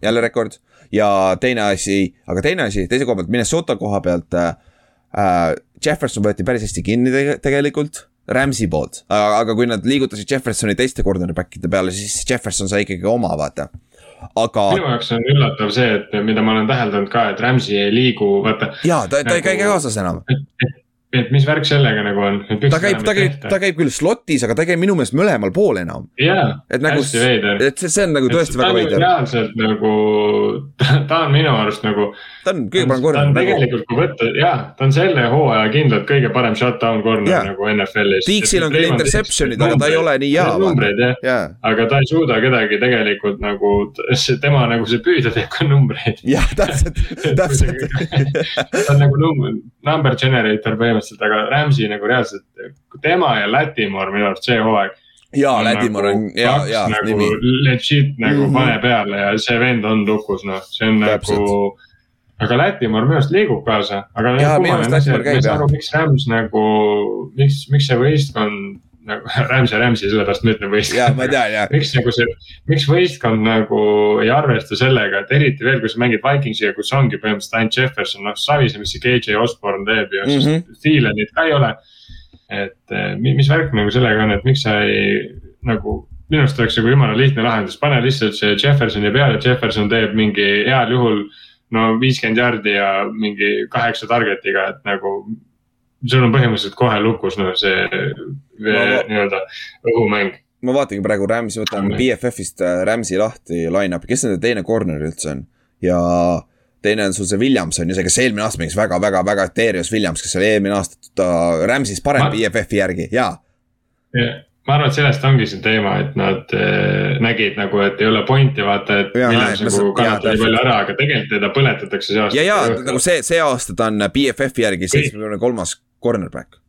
jälle rekord ja teine asi, aga teine asi, teise koha pealt, Minnesota koha pealt äh,. äh Jefferson võeti päris hästi kinni tege, tegelikult. Rams'i poolt, aga kui nad liigutasid Jeffersoni teiste cornerback'ide peale, siis Jefferson sai ikkagi oma, vaata aga. minu jaoks on üllatav see, et mida ma olen täheldanud ka, et Rams'i ei liigu, vaata. ja ta, ta nagu, ei käi kaasas enam. et, et mis värk sellega nagu on? ta käib, ta käib, ta käib küll slot'is, aga ta ei käi minu meelest mõlemal pool enam. jaa, nagu hästi veider. et see, see on nagu tõesti et väga veider. reaalselt nagu, ta on minu arust nagu. Ta on kõige parem corner. ta on nagu- tegelikult, kui võtta, jaa, ta on selle hooaja kindlalt kõige parem shutdown corner ja. nagu NFL-is. Tiiksil on küll interception'id, aga ta ei ole nii hea. numbreid jah ja., aga ta ei suuda kedagi tegelikult nagu, tema nagu see püüda teeb ka numbreid. jah, täpselt, täpselt ta on nagu number, number generator põhimõtteliselt aga Rams'i nagu reaalselt, tema ja Latimore minu arust see hooaeg. jaa, Latimore on hea, hea nagu nimi. Legit nagu mm -hmm. pane peale ja see vend on lukus, noh, see on Täpselt. nagu. Aga Latimore minu arust liigub kaasa, aga. miks Rams nagu, miks, miks see võistkond nagu Rams ja Rams'i, sellepärast ma ütlen võistkond. miks nagu see, miks võistkond nagu ei arvesta sellega, et eriti veel, kui sa mängid Vikingsiga, kus ongi põhimõtteliselt ainult Jefferson, noh savise, mis see KJ Osborne teeb ja mm -hmm. Steelenit ka ei ole. et eh, mis värk nagu sellega on, et miks sa ei nagu minu arust oleks nagu jumala lihtne lahendus, pane lihtsalt see Jeffersoni peale, Jefferson teeb mingi heal juhul no viiskümmend jardi ja mingi kaheksa target'iga, et nagu sul on põhimõtteliselt kohe lukus noh, see nii-öelda õhumäng. ma vaatangi praegu Rams'i, võtan BFF-ist äh, Rams'i lahti line-up'i, kes nende teine corner üldse on? Ja teine on sul see Williamson ja see, kes eelmine aasta mängis väga-väga-väga Darius Williams, kes oli eelmine aasta ta Rams'is parem ma... BFF-i järgi, jaa. Yeah ma arvan, et sellest ongi see teema, et nad äh, nägid nagu, et ei ole pointi vaata, et Williams nagu kannatab nii palju ära, aga tegelikult teda põletatakse see aasta. ja, ja nagu see, see aasta ta on BFF-i järgi seitsmekümne kolmas cornerback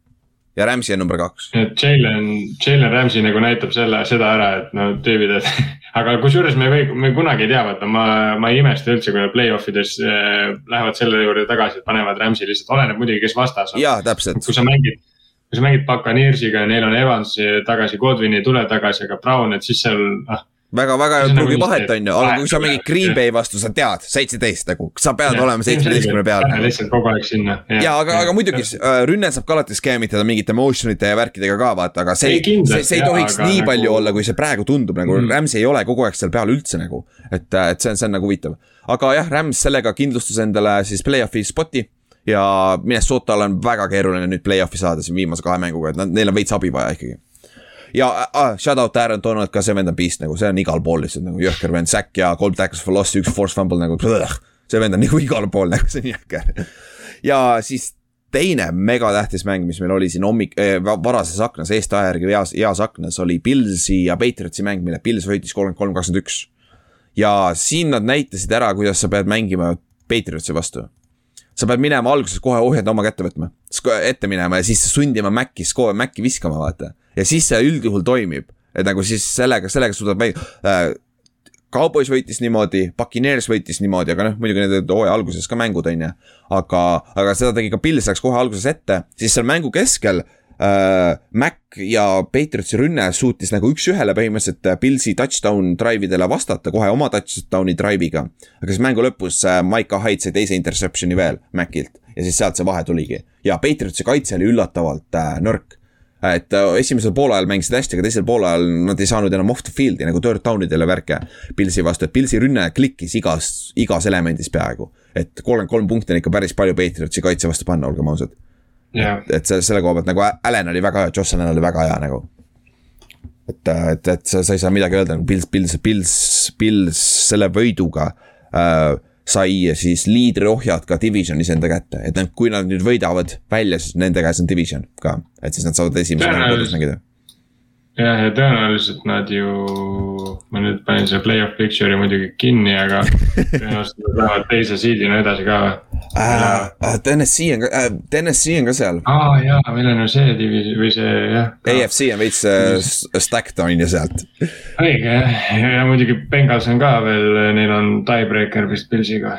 ja Ramsey on number kaks. et Jalen, Jalen Ramsey nagu näitab selle, seda ära, et no tüübid, et aga kusjuures me või, me kunagi ei tea, vaata ma, ma ei imesta üldse, kui nad play-off ides äh, lähevad selle juurde tagasi, et panevad Ramsey lihtsalt, oleneb muidugi, kes vastas on. jaa, täpselt. kui sa mängid, kui sa mängid Buccaneersiga ja neil on Evans tagasi, Godwin ei tule tagasi, aga Brown, et siis seal noh väga, väga ei pruugi nagu vahet, on ju, aga kui sa mängid Green Bay vastu, sa tead, seitseteist nagu, sa pead ja, olema seitsmeteistkümne peal. lihtsalt kogu aeg sinna. ja aga, aga muidugi äh, rünne saab ka alati skeemitada mingite motion ite ja värkidega ka vaata, aga see, see, see ei tohiks nii nagu... palju olla, kui see praegu tundub nagu mm. Rams ei ole kogu aeg seal peal üldse nagu. et, äh, et see on, see on nagu huvitav, aga jah, Rams sellega kindlustas endale siis play-off'i spot'i ja Minnesotal on väga keeruline nüüd play-off'i saada siin viimase kahe mänguga, et nad, neil on veits abi vaja ikkagi ja ah, shout out Aaron Donald ka, see vend on beast nagu, see on igal pool lihtsalt nagu jõhker vend, sack ja kolm tackles for loss, üks force fumble nagu. see vend on nagu igal pool nagu, see on jõhker. ja siis teine megatähtis mäng, mis meil oli siin hommik eh,, varases aknas, eestaja järgi heas, heas aknas oli Pilsi ja Patriotsi mäng, mille Pils võitis kolmkümmend kolm, kakskümmend üks. ja siin nad näitasid ära, kuidas sa pead mängima Patriotsi vastu sa pead minema alguses kohe ohjad oma kätte võtma, ette minema ja siis sundima Maci, Maci viskama, vaata ja siis see üldjuhul toimib, et nagu siis sellega, sellega suudab mäng- äh,. Cowboys võitis niimoodi, Puccaneers võitis niimoodi, aga noh, muidugi need hooaja alguses ka mängud, on ju. aga, aga seda tegi ka Pils läks kohe alguses ette, siis seal mängu keskel äh, Mac ja Patriotsi rünne suutis nagu üks-ühele põhimõtteliselt Pilsi touchdown drive idele vastata kohe oma touchdown'i drive'iga. aga siis mängu lõpus äh, Maiko Hyde sai teise interception'i veel Macilt ja siis sealt see vahe tuligi ja Patriotsi kaitse oli üllatavalt äh, nõrk et äh, esimesel poolajal mängisid hästi, aga teisel poolajal nad ei saanud enam off the field'i nagu third down idele värke. Pilsi vastu, et Pilsi rünne klikkis igas, igas elemendis peaaegu. et kolmkümmend kolm punkti on ikka päris palju Patriotsi kaitse vastu panna, olgem ausad yeah.. et selle, selle koha pealt nagu Allan oli väga hea, Josh Allan oli väga hea nagu. et, et, et sa, sa ei saa midagi öelda nagu Pils, Pils, Pils, Pils selle võiduga äh, sai siis liidriohjad ka divisionis enda kätte, et nad, kui nad nüüd võidavad välja, siis nende käes on division ka, et siis nad saavad esimese mängu kodus mängida. Jah, ja tõenäoliselt nad ju, ma nüüd panin selle play-off picture'i muidugi kinni, aga tõenäoliselt nad lähevad teise seed'ina edasi ka äh,. TNS-i on ka äh,, TNS-i on ka seal. aa ah, jaa, meil on ju see divis- või see jah. AFC on veits äh, stacked on ju sealt. õige jah, ja muidugi Bengals on ka veel, neil on tiebreaker vist Pilsiga.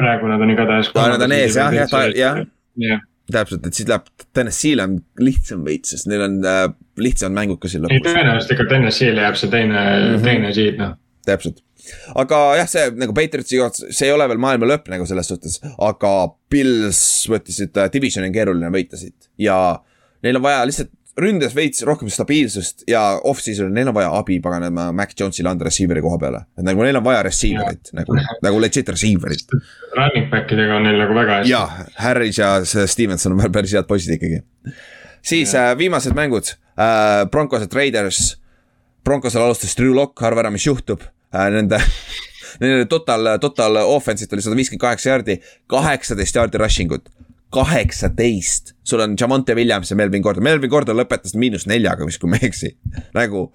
praegu nad on igatahes. aa, nad on ees jah, jah, jah. Täpselt, et siis läheb, TNS-il on lihtsam veits, sest neil on äh, lihtsamad mängud ka siin lõpus. ei, tõenäoliselt ikka TNS-ile jääb see teine mm, -hmm. teine seed noh. täpselt, aga jah, see nagu Patriotsi koht, see ei ole veel maailma lõpp nagu selles suhtes, aga Pils võttis, et äh, divisioni on keeruline võita siit ja neil on vaja lihtsalt ründes veits rohkem stabiilsust ja off-season'il neil on vaja abi paganama Mac Jones'ile anda receiver'i koha peale. et nagu neil on vaja receiver'it nagu, nagu legit receiver'it. Running back idega on neil nagu väga hästi. jah, Harris ja Stevenson on päris head poisid ikkagi. siis äh, viimased mängud äh,, Broncos ja Raiders. Broncosel alustas Drew Lock, arva ära, mis juhtub äh,, nende Nende total, total offense'it oli sada viiskümmend kaheksa jaardi, kaheksateist jaardi rushing ut kaheksateist, sul on Javante Williams ja Melvin Gordon, Melvin Gordon lõpetas miinus neljaga vist, kui ma ei eksi. nagu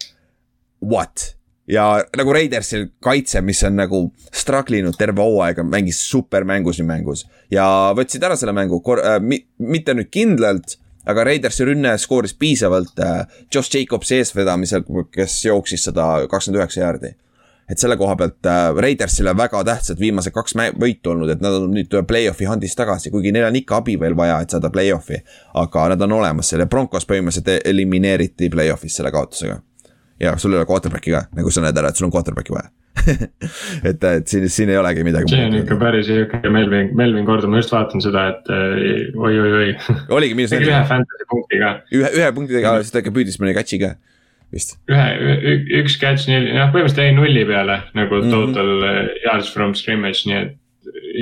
what? ja nagu Raidersil kaitse, mis on nagu struggle inud terve hooaega, mängis supermängu siin mängus ja võtsid ära selle mängu äh,, mitte nüüd kindlalt, aga Raidersi rünne skooris piisavalt äh, Josh Jacobsi eesvedamisel, kes jooksis sada kakskümmend üheksa jaardi et selle koha pealt äh, Raidersile väga tähtsad viimased kaks võitu olnud, et nad on nüüd play-off'i handis tagasi, kuigi neil on ikka abi veel vaja, et saada play-off'i. aga nad on olemas seal ja Broncos põhimõtteliselt elimineeriti play-off'is selle kaotusega. ja sul ei ole quarterback'i ka, nagu sa näed ära, et sul on quarterback'i vaja et, et siin, siin ei olegi midagi. see on ikka päris sihuke Melvin, Melvin Gordon, ma just vaatan seda, et oi-oi-oi. oligi miinus neli. ühe fantasy punktiga. ühe, ühe punktiga, siis ta ikka püüdis mõne catch'i ka vist. ühe, üks catch, noh põhimõtteliselt jäi nulli peale nagu mhm. total mm -hmm. yards from scrimmage, nii et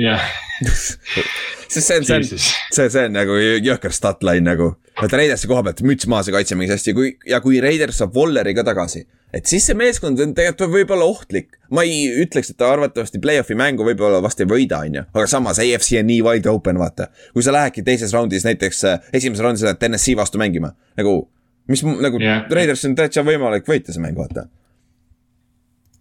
jah sest see on, see on, see, see on nagu jõhker statline nagu. et Raidersi koha pealt müts maha, see kaitse mängis hästi, kui ja kui Raiders saab Walleri ka tagasi. et siis see meeskond on tegelikult võib-olla ohtlik. ma ei ütleks, et ta arvatavasti play-off'i mängu võib-olla vast ei võida, on ju. aga samas AFC on nii wide open, vaata. kui sa lähedki teises raundis näiteks, äh, esimeses raundis lähed TNS-i vastu mängima, nagu mis nagu yeah. Raiders on täitsa võimalik võita see mäng, vaata.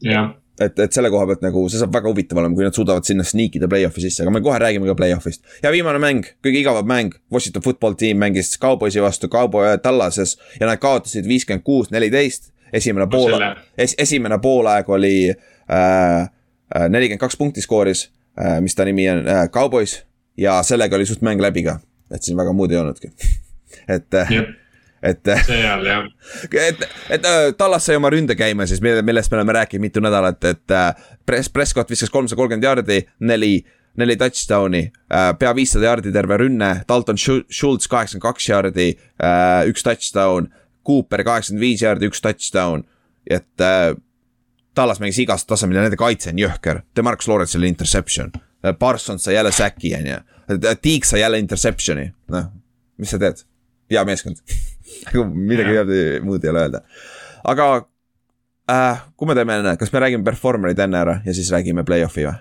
yeah. et, et selle koha pealt nagu see saab väga huvitav olema, kui nad suudavad sinna sneak ida play-off'i sisse, aga me kohe räägime ka play-off'ist. ja viimane mäng, kõige igavam mäng, Washington football team mängis Cowboysi vastu Cowboy Tallases ja nad kaotasid viiskümmend kuus, neliteist. esimene pool es,, esimene poolaeg oli äh, äh, nelikümmend kaks punkti skooris äh,, mis ta nimi on äh,, Cowboys. ja sellega oli suht mäng läbi ka, et siin väga muud ei olnudki et äh, yep et. seal jah. et, et äh, Tallas sai oma ründe käima siis, millest me oleme rääkinud mitu nädalat, et äh, Pres-, Prescott viskas kolmsada kolmkümmend jaardi, neli, neli touchdown'i, äh, pea viissada jaardi terve rünne, Dalton Schultz kaheksakümmend kaks jaardi, üks touchdown, Cooper kaheksakümmend viis jaardi, üks touchdown, et Tallas mängis igast tasemel ja nende kaitse on jõhker, Demarcus Lawrence oli interception. Parsons sai jälle säki, on ju. Tiik sai jälle interception'i, noh, mis sa teed? hea meeskond midagi head muud ei ole öelda. aga äh, kui me teeme enne, kas me räägime performer'id enne ära ja siis räägime play-off'i või?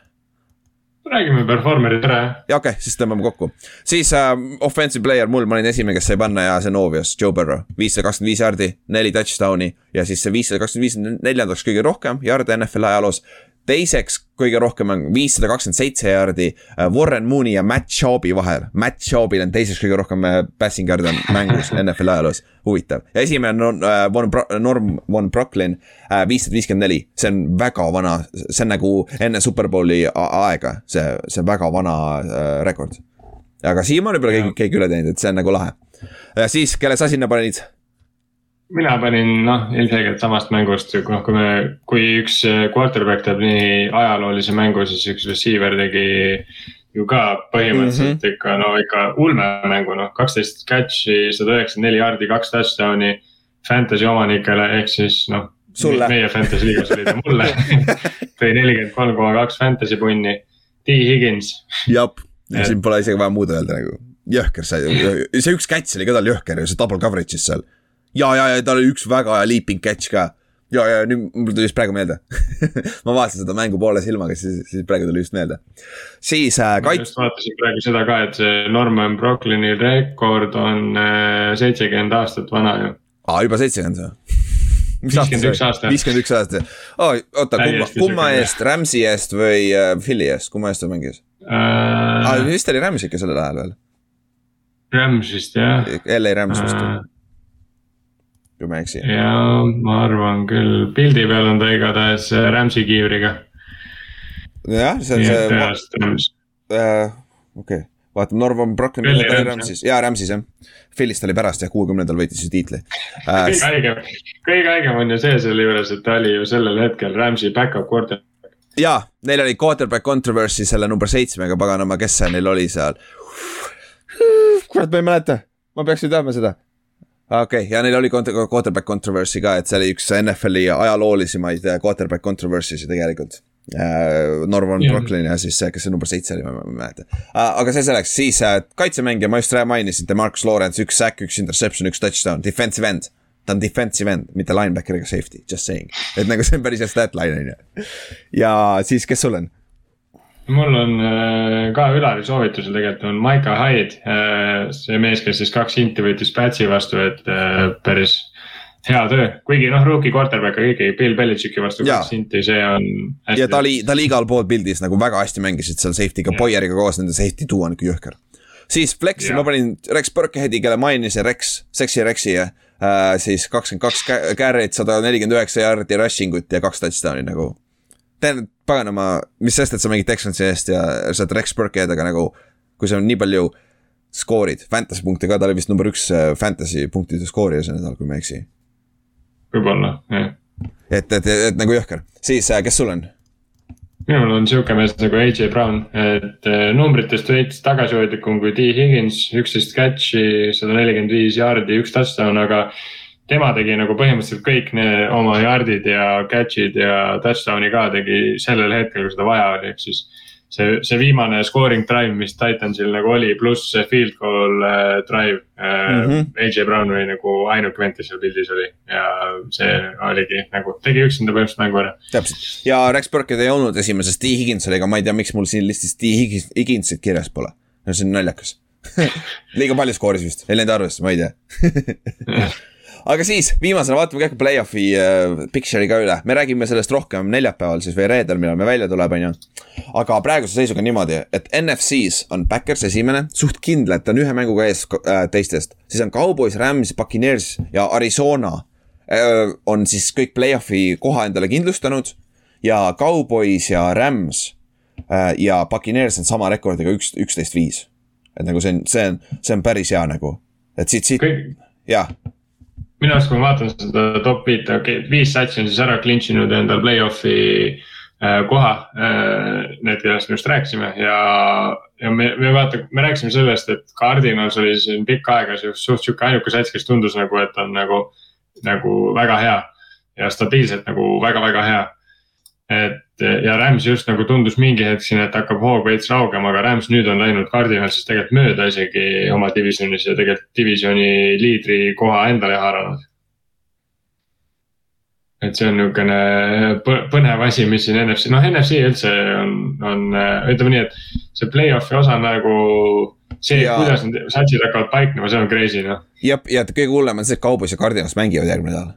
räägime performer'id ära jah. ja okei okay,, siis tõmbame kokku. siis äh, offensive player mul, ma olin esimene, kes sai panna ja see Novios, Joe Burrow. viissada kakskümmend viis jaardi, neli touchdown'i ja siis see viissada kakskümmend viis neljandaks kõige rohkem jaarde NFL ajaloos teiseks kõige rohkem on viissada kakskümmend seitse jaardi äh, Warren Mooney ja Matt Shawbi vahel. Matt Shawbil on teiseks kõige rohkem äh, passing yard'e mängus NFL ajaloos, huvitav. ja esimene on uh, Von Bro-, Norm Von Brocklin uh,, viissada viiskümmend neli, see on väga vana, see on nagu enne Superbowli aega, see, see on väga vana uh, rekord. aga siiamaani pole keegi, keegi üle teinud, et see on nagu lahe. ja siis, kelle sa sinna panid? Mina panin noh, ilmselgelt samast mängust, noh, kui me, kui üks äh, quarterback teeb nii ajaloolise mängu, siis üks receiver tegi ju ka põhimõtteliselt mm -hmm. ikka, no ikka ulmemängu, noh, kaksteist catch'i, sada üheksakümmend neli jaardi, kaks touchdown'i. Fantasy omanikele ehk siis noh, meie fantasy liigas oli ta mulle tõi nelikümmend kolm koma kaks fantasy punni, T Higgins. jah, siin pole isegi vaja muud öelda nagu, jõhker see, see üks catch oli ka tal jõhker ju, see double coverage'is seal ja, ja, ja tal oli üks väga hea leaping catch ka. ja, ja nüüd mul tuli just praegu meelde ma vaatasin seda mängu poole silmaga, siis, siis praegu tuli just meelde. siis äh, kait-. ma just vaatasin praegu seda ka, et see Norman Brooklyni rekord on äh, seitsekümmend äh, aastat vana ju. aa, juba seitsekümmend või? viiskümmend üks aasta. viiskümmend üks aasta oh,. oota, kumma, kumma eest, Rams'i eest või äh, Philly eest, kumma eest ta mängis ah,? Äh, vist oli Rams ikka sellel ajal veel, Rams vist jah. LA Rams vist, Äh, kui ma ei eksi. ja ma arvan küll, pildi peal on ta igatahes äh, Rams'i kiivriga. jah, see on et see, Rams. äh, okei vaatame, Norman Brockman Oli oli Rams, Rams'is, jaa Rams'is jah. Philly'st oli pärast jah, kuuekümnendal võitis ju tiitli äh, kõige. haigem, kõige haigem on ju see selle juures, et ta oli ju sellel hetkel Rams'i back-up quarter. jaa, neil oli quarterback controversy selle number seitsmega, paganama, kes see neil oli seal. kurat, ma ei mäleta, ma peaks ju teadma seda. Okei okay,, ja neil oli quarterback controversy ka, et see oli üks NFL-i ajaloolisemaid äh, quarterback controversy si tegelikult. Norman Jah. Brooklyn ja siis see, kes see number seitse oli, ma ei mäleta. aga see selleks, siis äh, kaitsemängija, ma just mainisin, Demarcus Lawrence, üks sack, üks interception, üks touchdown, defensive end ta on defensive end, mitte linebacker ega safety, just saying, et nagu see on päris hea stat line on ju. ja siis, kes sul on? Mul on äh, ka Ülari soovitusel tegelikult on Maika Hyde, see mees, kes siis kaks inti võttis Pätsi vastu, et äh, päris hea töö, kuigi noh, rookie quarterback, aga ikkagi Bill Belichicki vastu kaks inti, see on. ja ta oli, ta oli igal pool pildis nagu väga hästi mängisid seal safety'ga, Boyeriga koos nende safety duo on ikka jõhker. siis Flexi Jah. ma panin Rex Burkheadi, kelle mainisin, Rex, Sexy Rexi ja äh, siis kakskümmend kaks carry't, sada nelikümmend üheksa jaardi rushing ut ja kaks touchdown'i nagu. tähendab, paganama, mis sest, et sa mängid Texansi eest ja sa oled Rex Burkhead, aga nagu kui sa nii palju skoorid, fantasy punkte ka, ta oli vist number üks äh, fantasy punktide skoorija see nädal, kui ma ei eksi. võib-olla, jah. et, et, et, et nagu jõhker, siis äh, kes sul on? minul on sihuke mees nagu AJ Brown, et äh, numbritest veits tagasihoidlikum kui T Higgins, üksteist catch'i, sada nelikümmend viis jaardi, üks touchdown, aga. Tema tegi nagu põhimõtteliselt kõik need oma yard'id ja catch'id ja touchdown'i ka tegi sellel hetkel, kui seda vaja oli, ehk siis. see, see viimane scoring drive, mis Titansil nagu oli, pluss see field goal äh, drive äh, mm. -hmm. AJ Brown oli nagu ainuke vend, kes seal pildis oli ja see oligi nagu, tegi üksinda põhimõtteliselt mängu ära. täpselt ja Rex Burkhead ei olnud esimeses T Higgins oli, aga ma ei tea, miks mul siin listis T Higgins, Higginsit kirjas pole. no see on naljakas liiga palju skooris vist, ei läinud arvesse, ma ei tea aga siis viimasena vaatame kähku play-off'i äh, picture'i ka üle, me räägime sellest rohkem neljapäeval siis või reedel, millal me välja tuleb, on ju. aga praeguse seisuga niimoodi, et NFC-s on Backers esimene, suht kindlalt on ühe mänguga ees äh, teistest, siis on Cowboys, Rams, Buccaneers ja Arizona äh, on siis kõik play-off'i koha endale kindlustanud. Ja Cowboys ja Rams äh, ja Buccaneers on sama rekordiga üks, üksteist viis. et nagu see on, see on, see on päris hea nagu, et siit, siit, kõik, jah minu arust, kui ma vaatan seda top viite, okei okay,, viis satsi on siis ära clinch inud endal play-off'i äh, koha äh,. Need, kellest me just rääkisime ja, ja me, me vaata, me rääkisime sellest, et Cardinals oli siin pikka aega suht sihuke ainuke sats, kes tundus nagu, et on nagu, nagu väga hea ja stabiilselt nagu väga-väga hea. et ja Rams just nagu tundus mingi hetk siin, et hakkab hoog veits raugema, aga Rams nüüd on läinud Cardinalsist tegelikult mööda isegi oma divisjonis ja tegelikult divisjoni liidri koha endale haaranud. et see on niisugune põ- põnev asi, mis siin NFC, noh NFC üldse on, on ütleme nii, et see play-off'i osa nagu. see Ja-, kuidas need satsid hakkavad paiknema, see on crazy noh. ja, ja kõige hullem on see, et Cowboys ja Cardinals mängivad järgmine nädal.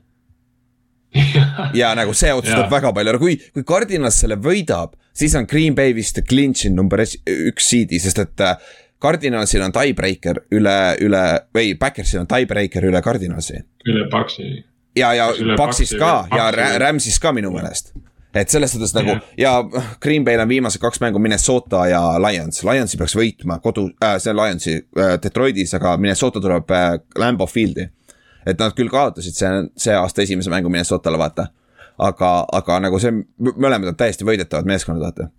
ja nagu see otsustab väga palju, aga kui, kui Cardinals selle võidab, siis on Green Bay vist clinch in number üks seed'i, sest et äh, Cardinalsil on tiebreaker üle, üle või Backersil on tiebreaker üle Cardinalsi. üle paksi. ja, ja Kas üle Paxist Paxi ka ja Paxi Ra- või? Rams'ist ka minu meelest. et selles suhtes nagu ja Green Bay'l on viimased kaks mängu Minnesota ja Lions, Lionsi peaks võitma kodu äh,, see on Lionsi äh, Detroitis, aga Minnesota tuleb äh, Lambeau Field'i. Et nad küll kaotasid see, see aasta esimese mängu Minnesotale, vaata. aga, aga nagu see, mõlemad on täiesti võidetavad meeskonnad, vaata.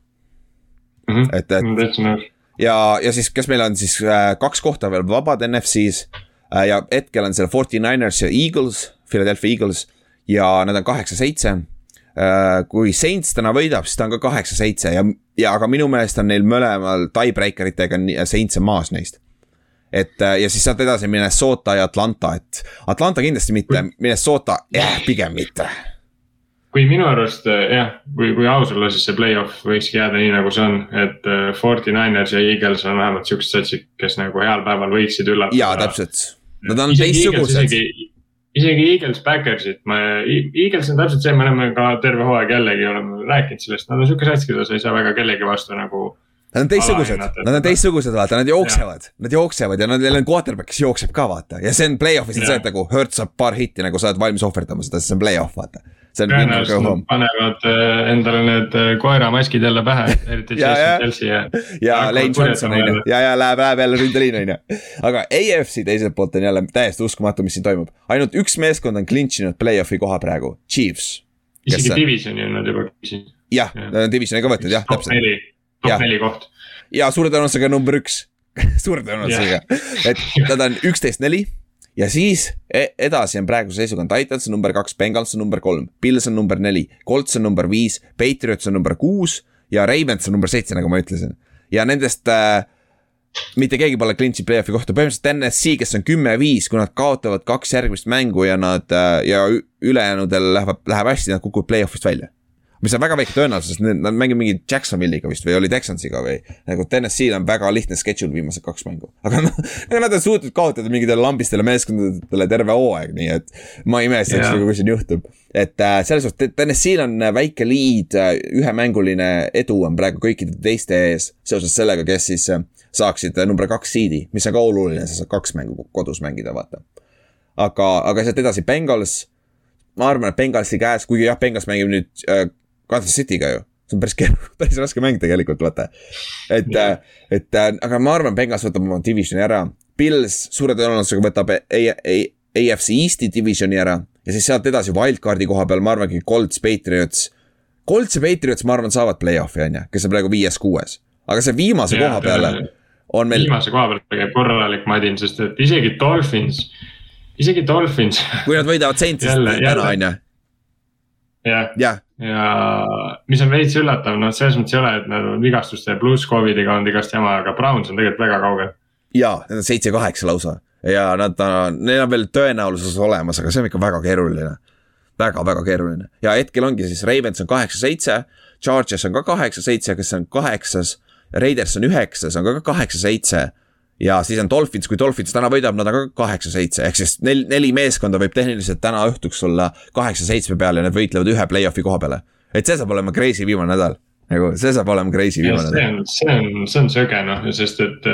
et, et täitsa nõus. ja, ja siis, kes meil on siis äh, kaks kohta veel vabad NFC-s äh, ja hetkel on seal Forty Niners ja Eagles, Philadelphia Eagles ja nad on kaheksa-seitse äh,. kui Saints täna võidab, siis ta on ka kaheksa-seitse ja, ja aga minu meelest on neil mõlemal tiebreaker itega Saints on maas neist. Et äh, ja siis sealt edasi Minnesota ja Atlanta, et Atlanta kindlasti mitte, Minnesota eh, pigem mitte. kui minu arust eh, jah, kui, kui aus olla, siis see play-off võikski jääda nii, nagu see on, et eh, Forty Niners ja Eagles on vähemalt siuksed satsid, kes nagu heal päeval võiksid üllatada. jaa, täpselt. Nad on teistsugused. isegi Eagles, Backersid, ma, Eagles on täpselt see, me oleme ka terve hooaeg jällegi oleme rääkinud sellest, nad on sihuke sats, keda sa ei saa väga kellegi vastu nagu Nad on teistsugused, nad on teistsugused, vaata, nad jooksevad, nad jooksevad ja neil on quarterback, kes jookseb ka, vaata. ja see on play-off'is on see, et nagu Hurt saab paar hitti, nagu sa oled valmis ohverdama seda, sest see on play-off, vaata. tõenäoliselt nad panevad äh, endale need äh, koeramaskid jälle pähe, eriti Chelsea ja. ja Lane Johnson on ju, ja, ja läheb, läheb jälle ründeliin on ju. aga AFC teiselt poolt on jälle täiesti uskumatu, mis siin toimub. ainult üks meeskond on clinch inud play-off'i koha praegu, Chiefs. isegi divisioni on nad juba küsinud. jah, nad on divisioni ka võtnud jah, täpselt top neli koht. ja suure tõenäosusega number üks. Suure tõenäosusega, et nad on üksteist neli. Ja siis e-, edasi on praeguse seisuga on Titans on number kaks, Bengals on number kolm, Pils on number neli, Colts on number viis, Patriots on number kuus ja Ravens on number seitse, nagu ma ütlesin. ja nendest äh, mitte keegi pole clinch'i play-off'i kohta, põhimõtteliselt NSC, kes on kümme-viis, kui nad kaotavad kaks järgmist mängu ja nad äh, ja ülejäänudel läheb, läheb hästi, nad kukuvad play-off'ist välja mis on väga väike tõenäosus, sest nad mängivad mingi Jacksonville'iga vist või oli Texansiga või. nagu TNS-il on väga lihtne schedule viimased kaks mängu, aga noh, nad on suutnud kaotada mingitele lambistele meeskondadele terve hooaeg, nii et. ma ei imestaks yeah., kui siin juhtub, et äh, selles suhtes TNS-il on väike liid äh,, ühemänguline edu on praegu kõikide teiste ees. seoses sellega, kes siis äh, saaksid äh, number kaks seed'i, mis on ka oluline, sa saad kaks mängu kodus mängida, vaata. aga, aga sealt edasi Bengals ma arvan, et Bengalsi käes, kuigi jah, Bengals mängib nüüd äh, Kansas City'ga ju see on päris keeruline, päris raske mäng tegelikult, vaata. et yeah., et aga ma arvan, Bengals võtab oma divisioni ära. Pils suure tõenäosusega võtab AFC Eesti divisioni ära ja siis sealt edasi wildcard'i koha peal, ma arvangi, Colts, Patriots. Colts ja Patriots, ma arvan, saavad play-off'i, on ju, kes on praegu viies-kuues. aga see viimase yeah, koha peale on meil. viimase koha peal käib korralik madin, sest et isegi Dolphins, isegi Dolphins. kui nad võidavad Saintsist täna, on ju. jah ja mis on veits üllatav, noh, selles mõttes ei ole, et nad on vigastuste pluss Covidiga olnud igast jama, aga Browns on tegelikult väga kaugel. ja, need on seitse-kaheksa lausa ja nad, neil on veel tõenäosus olemas, aga see on ikka väga keeruline väga,. väga-väga keeruline ja hetkel ongi siis Ravens on kaheksa-seitse, Chargers on ka kaheksa-seitse, kes on kaheksas. Raiders on üheksas, on ka kaheksa-seitse ja siis on Dolphins, kui Dolphins täna võidab, nad on ka kaheksa-seitse, ehk siis nel-, neli meeskonda võib tehniliselt täna õhtuks olla kaheksa-seitsme peal ja need võitlevad ühe play-off'i koha peale. et see saab olema crazy viimane nädal, nagu see saab olema crazy viimane nädal. see on, see on, see on söge noh, sest et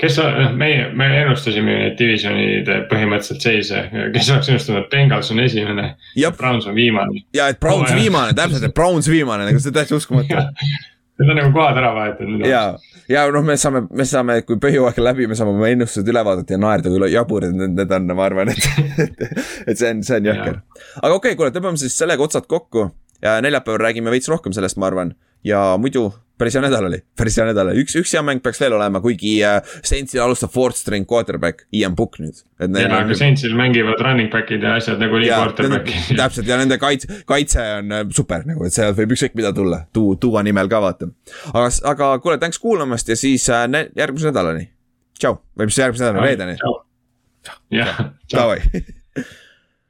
kes, noh meie, me ennustasime neid divisionide põhimõtteliselt seise, kes oleks ennustanud, et Bengals on esimene. Browns on viimane. ja et Browns oh, viimane, täpselt, et Browns viimane, nagu see on täiesti uskumatu Need on nagu kohad ära vahetatud. ja, ja noh, me saame, me saame, kui põhjooaeg läheb me saame oma ennustused üle vaadata ja naerda, kui jaburad need, need on, ma arvan, et et, et see on, see on jõhker. aga okei okay,, kuule, tõmbame siis sellega otsad kokku ja neljapäeval räägime veits rohkem sellest, ma arvan. ja muidu päris hea nädal oli, päris hea nädal oli, üks, üks hea mäng peaks veel olema, kuigi äh, Saintsil alustab fourth string quarterback, Ian Book nüüd. ja, aga on... Saintsil mängivad running back'id ja asjad nagu nii quarterback'id. täpselt ja nende kaitse, kaitse on äh, super nagu, et sealt võib ükskõik mida tulla, tuu, tuua nimel ka vaata. aga, aga kuule, tänks kuulamast ja siis äh, järgmise nädalani. tšau, või mis järgmise nädalani, reedeni. jah, tšau.